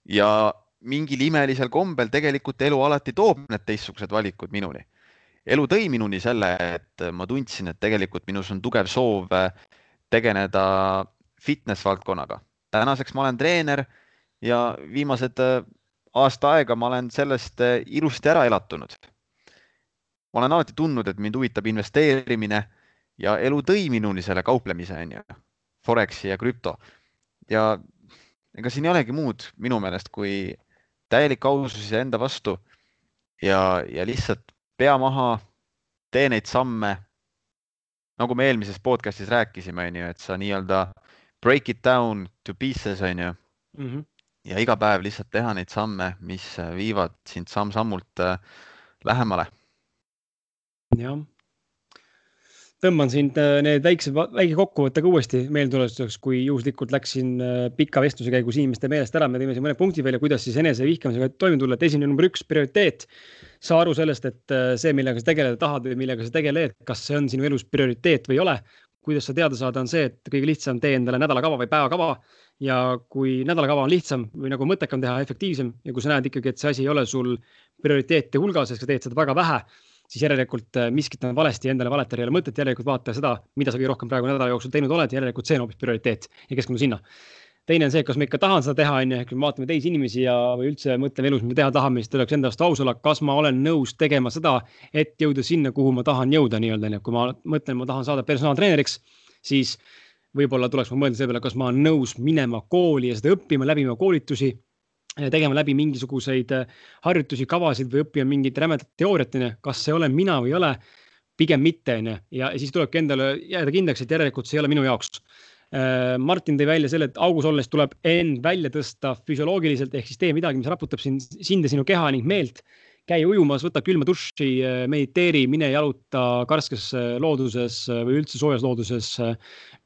ja mingil imelisel kombel tegelikult elu alati toob need teistsugused valikud minuni. elu tõi minuni selle, et ma tundsin, et tegelikult minus on tugev soov äh, tegeleda fitness valdkonnaga. tänaseks ma olen treener ja viimased äh, aasta aega ma olen sellest äh, ilusti ära elatunud. ma olen alati tundnud, et mind huvitab investeerimine ja elu tõi minuni selle kauplemise, on ju, Foreksi ja krüpto. ja ega siin ei olegi muud minu meelest, kui täielik ausus iseenda vastu ja, ja lihtsalt pea maha, tee neid samme. nagu me eelmises podcast'is rääkisime, on ju, et sa nii-öelda break it down to pieces, on ju mm. -hmm. ja iga päev lihtsalt teha neid samme, mis viivad sind samm-sammult äh, lähemale. jah tõmban sind äh, need väikse, väike kokkuvõte ka uuesti meeldetuletuseks, kui juhuslikult läksin äh, pika vestluse käigus inimeste meelest ära, me tõime siin mõned punktid välja, kuidas siis enesevihkamisega toime tulla, et esimene number üks, prioriteet. saa aru sellest, et äh, see, millega sa tegeleda tahad või millega sa tegeled, kas see on sinu elus prioriteet või ei ole. kuidas sa teada saada, on see, et kõige lihtsam tee endale nädalakava või päevakava ja kui nädalakava on lihtsam või nagu mõttekam teha, efektiivsem ja kui sa näed ikkagi, et see asi ei ole sul prioriteete hulgas, sest sa teed seda väga vähe siis järelikult äh, miskit on valesti, endale valetada ei ole mõtet, järelikult vaata seda, mida sa kõige rohkem praegu nädala jooksul teinud oled, järelikult see on hoopis prioriteet ja keskendu sinna. teine on see, kas ma ikka tahan seda teha, on ju, ehk kui me vaatame teisi inimesi ja, või üldse mõtleme elus, mida teha tahame, siis tuleks enda vastu aus olla, kas ma olen nõus tegema seda, et jõuda sinna, kuhu ma tahan jõuda nii-öelda, onju. kui ma mõtlen, ma tahan saada personaaltreeneriks, siis võib-olla tuleks mul mõelda selle peale, kas ma olen nõus minema kooli ja seda õppima, läbima koolitusi tegema läbi mingisuguseid äh, harjutusi, kavasid või õppima mingit rämedat teooriat, onju, kas see olen mina või ei ole. pigem mitte, onju, ja siis tulebki endale jääda kindlaks, et järelikult see ei ole minu jaoks. Äh, Martin tõi välja selle, et augus olles tuleb end välja tõsta füsioloogiliselt ehk siis tee midagi, mis raputab sind, sind ja sinu keha ning meelt käi ujumas, võta külma duši, mediteeri, mine jaluta karskes looduses või üldse soojas looduses.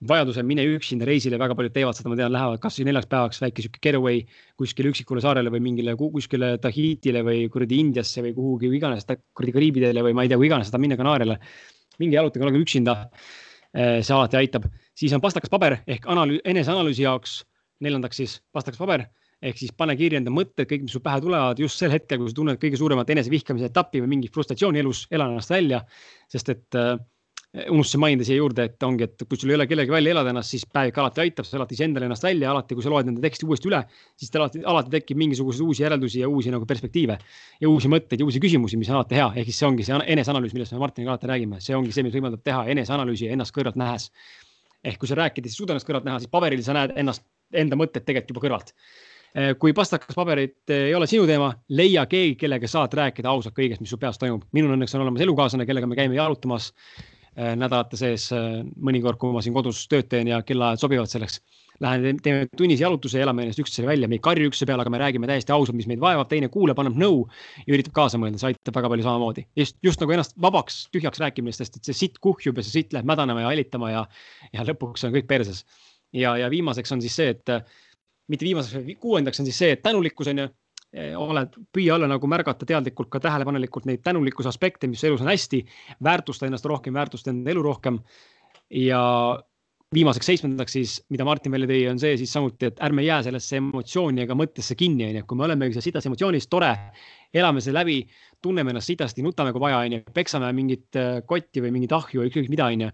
vajadusel mine üksinda reisile, väga paljud teevad seda, ma tean, lähevad kasvõi neljaks päevaks väike sihuke getaway kuskile üksikule saarele või mingile kuskile Tahitile või kuradi Indiasse või kuhugi või iganes, kuradi Kariibidele või ma ei tea, kuhu iganes tahad minna Kanaariale. minge jalutage, olge üksinda. see alati aitab, siis on pastakas paber ehk analüüs, eneseanalüüsi jaoks. neljandaks siis pastakas paber ehk siis pane kirja enda mõtted, kõik, mis sul pähe tulevad just sel hetkel, kui sa tunned kõige suuremat enesevihkamise etappi või mingit frustratsiooni elus, ela ennast välja. sest et äh, unustasin mainida siia juurde, et ongi, et kui sul ei ole kellegi välja elada ennast, siis päevik alati aitab, sa elad iseendale ennast välja, alati kui sa loed enda teksti uuesti üle, siis alati, alati tekib mingisuguseid uusi järeldusi ja uusi nagu perspektiive ja uusi mõtteid ja uusi küsimusi, mis on alati hea, ehk siis see ongi see eneseanalüüs, millest me Martiniga alati räägime, see ongi see, mis võimaldab teha eneseanalüüsi ennast kõrvalt nähes. ehk kui sa rääkid ja sa ei suuda ennast kõrvalt näha, siis paberil sa näed ennast, enda mõtted tegelikult juba kõrvalt kui pastakas paberit ei ole sinu teema, leia keegi, kellega saad rääkida ausalt kõigest, mis su peas toimub. minul õnneks on olemas elukaaslane, kellega me käime jalutamas nädalate sees mõnikord, kui ma siin kodus tööd teen ja kellaajad sobivad selleks lähen teeme tunnise jalutuse ja elame ennast üksteisele välja, me ei karju üksteise peale, aga me räägime täiesti ausalt, mis meid vaevab, teine kuuleb, annab nõu ja üritab kaasa mõelda, see aitab väga palju samamoodi. just, just nagu ennast vabaks, tühjaks rääkimistest, et see sitt kuhjub ja see sitt läheb mädanema ja hälitama ja, ja lõpuks on kõik perses. ja, ja viimaseks on siis see, et mitte viimaseks, kuuendaks on siis see, et tänulikkus on ju eh, oled, püüa olla nagu märgata teadlikult ka tähelepanelikult neid tänulikkuse aspekte, mis elus on hästi, väärtusta ennast rohkem, väärtusta enda elu rohkem. ja viimaseks seitsmendaks siis, mida Martin välja tõi, on see siis samuti, et ärme jää sellesse emotsiooni ega mõttesse kinni, onju, kui me olemegi seal sitas emotsioonis, tore, elame selle läbi, tunneme ennast sitasti, nutame, kui vaja, onju, peksame mingit äh, kotti või mingit ahju või ükskõik mida, onju.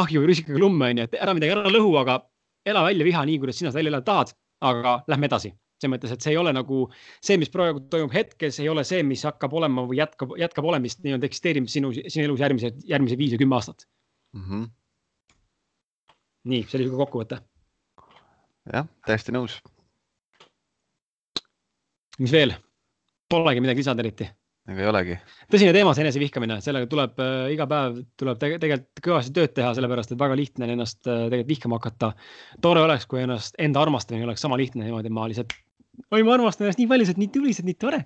ahju või rusikaga lumme, onju, et ära midagi ära lõhu, aga ela välja viha nii, kuidas sina seda välja elada tahad, aga lähme edasi selles mõttes, et see ei ole nagu see, mis praegu toimub hetkes, ei ole see, mis hakkab olema või jätkab, jätkab olemist nii-öelda eksisteerimist sinu, sinu elus järgmised, järgmise viis või kümme aastat mm. -hmm nii, see oli sihuke kokkuvõte. jah, täiesti nõus. mis veel? Polegi midagi lisada eriti. Ega ei olegi. tõsine teema, see enesevihkamine, sellega tuleb äh, iga päev tuleb tege, tegelikult kõvasti tööd teha, sellepärast et väga lihtne on ennast äh, tegelikult vihkama hakata. tore oleks, kui ennast, enda armastamine oleks sama lihtne niimoodi, ma lihtsalt, oi, ma armastan ennast nii palju, nii tuliselt, nii tore.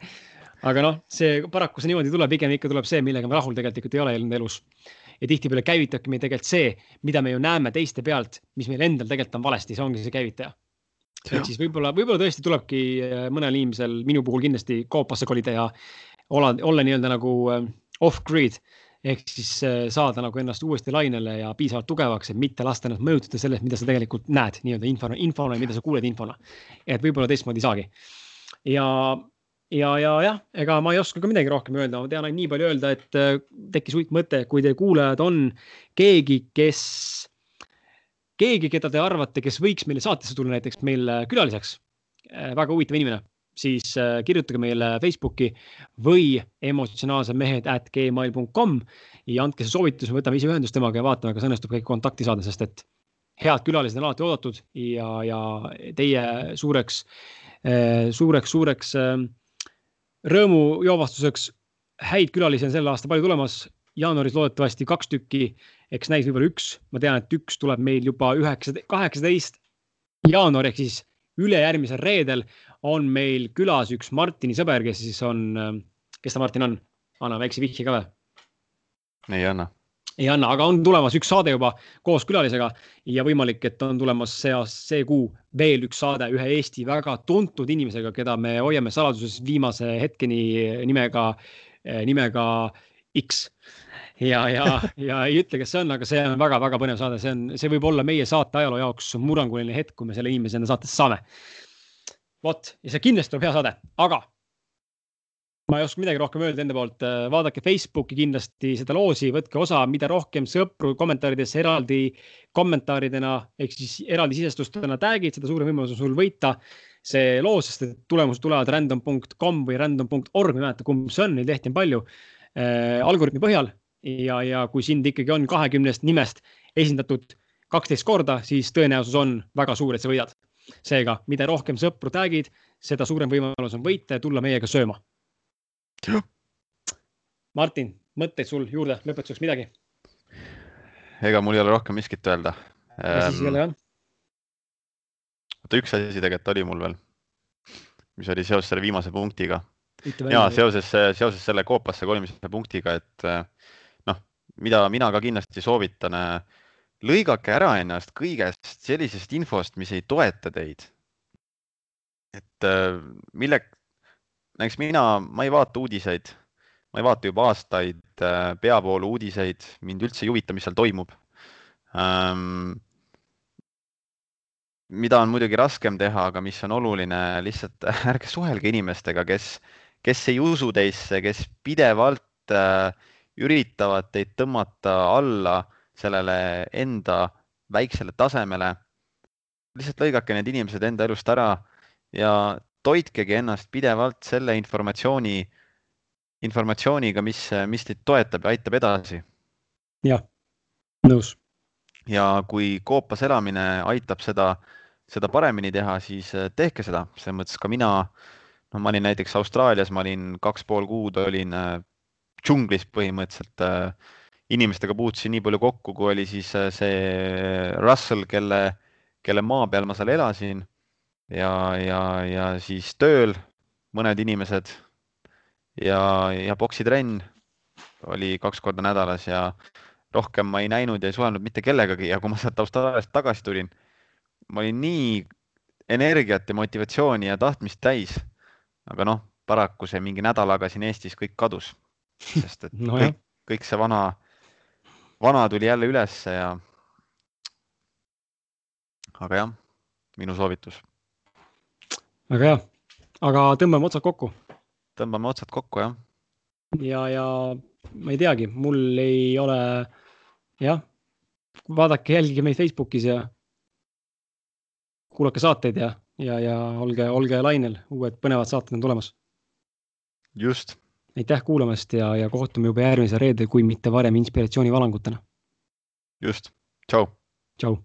aga noh, see paraku see niimoodi tuleb, pigem ikka tuleb see, millega me rahul tegelikult ei ole enda elus ja tihtipeale käivitabki meid tegelikult see, mida me ju näeme teiste pealt, mis meil endal tegelikult on valesti, see ongi see käivitaja. ehk siis võib-olla, võib-olla tõesti tulebki äh, mõnel inimesel, minu puhul kindlasti koopasse kolida ja olla, olla nii-öelda nagu äh, off-grid ehk siis äh, saada nagu ennast uuesti lainele ja piisavalt tugevaks, et mitte lasta ennast mõjutada sellest, mida sa tegelikult näed nii-öelda infona, infona, mida sa kuuled infona. et võib-olla teistmoodi ei saagi. ja ja, ja jah, ega ma ei oska ka midagi rohkem öelda, ma tean ainult nii palju öelda, et äh, tekkis huvitav mõte, kui teie kuulajad on keegi, kes, keegi, keda te arvate, kes võiks meile saatesse tulla näiteks meil külaliseks, väga huvitav inimene, siis kirjutage meile Facebooki või emotsionaalsed mehed at gmail.com ja andke see soovitus, võtame ise ühendust temaga ja vaatame, kas õnnestub kõik kontakti saada, sest et head külalised on alati oodatud ja, ja teie suureks, suureks, suureks rõõmu joovastuseks. Häid külalisi on sel aastal palju tulemas. jaanuaris loodetavasti kaks tükki, eks näis võib-olla üks, ma tean, et üks tuleb meil juba üheksa, kaheksateist jaanuar ehk siis ülejärgmisel reedel on meil külas üks Martini sõber, kes siis on, kes ta Martin on? anna väikse vihje ka või? ei anna ei anna, aga on tulemas üks saade juba koos külalisega ja võimalik, et on tulemas see see kuu veel üks saade ühe Eesti väga tuntud inimesega, keda me hoiame saladuses viimase hetkeni nimega, nimega X. ja, ja, ja ei ütle, kes see on, aga see on väga-väga põnev saade, see on, see võib olla meie saate ajaloo jaoks murranguline hetk, kui me selle inimese enda saatesse saame. Vot ja see kindlasti tuleb hea saade, aga ma ei oska midagi rohkem öelda enda poolt, vaadake Facebooki kindlasti seda loosi, võtke osa, mida rohkem sõpru kommentaaridesse eraldi kommentaaridena ehk siis eraldi sisestustena tag'id, seda suurem võimalus on sul võita see loos, sest et tulemused tulevad random.com või random.org, ma ei mäleta, kumb see on, neid lehti on palju äh,. Algoritmi põhjal ja, ja kui sind ikkagi on kahekümnest nimest esindatud kaksteist korda, siis tõenäosus on väga suur, et sa võidad. Seega, mida rohkem sõpru tag'id, seda suurem võimalus on võita ja tulla meiega sööma Martin, mõtteid sul juurde lõpetuseks midagi? ega mul ei ole rohkem miskit öelda. siis ei ole jah? oota, üks asi tegelikult oli mul veel, mis oli seoses selle viimase punktiga. ja seoses, seoses selle koopasse kolimise punktiga, et noh, mida mina ka kindlasti soovitan, lõigake ära ennast kõigest sellisest infost, mis ei toeta teid. et mille, näiteks mina, ma ei vaata uudiseid, ma ei vaata juba aastaid äh, peavoolu uudiseid, mind üldse ei huvita, mis seal toimub ähm,. mida on muidugi raskem teha, aga mis on oluline, lihtsalt *laughs* ärge suhelge inimestega, kes, kes ei usu teisse, kes pidevalt äh, üritavad teid tõmmata alla sellele enda väiksele tasemele. lihtsalt lõigake need inimesed enda elust ära ja toitkegi ennast pidevalt selle informatsiooni, informatsiooniga, mis, mis teid toetab ja aitab edasi. jah, nõus. ja kui koopas elamine aitab seda seda paremini teha, siis tehke seda, selles mõttes ka mina, no ma olin näiteks Austraalias, ma olin kaks pool kuud olin äh, džunglis põhimõtteliselt äh, inimestega puutusin nii palju kokku, kui oli siis see Russell, kelle, kelle maa peal ma seal elasin. Ja, ja, ja siis tööl mõned inimesed. Ja, ja poksitrenn oli kaks korda nädalas ja rohkem ma ei näinud ja ei suhelnud mitte kellegagi. Ja kui ma sealt Austraaliast tagasi tulin, ma olin nii energiat ja motivatsiooni ja tahtmist täis. aga noh, paraku see mingi nädalaga siin Eestis kõik kadus, sest et *laughs* no kõik, kõik see vana, vana tuli jälle ülesse ja. aga jah, minu soovitus. väga hea, aga tõmbame otsad kokku. tõmbame otsad kokku jah. ja, ja ma ei teagi, mul ei ole jah, vaadake, jälgige meid Facebookis ja kuulake saateid ja, ja, ja olge, olge lainel, uued põnevad saated on tulemas. just. Aitäh kuulamast ja, ja kohtume juba järgmisel reedel, kui mitte varem inspiratsioonivalangutena. just, tšau. tšau.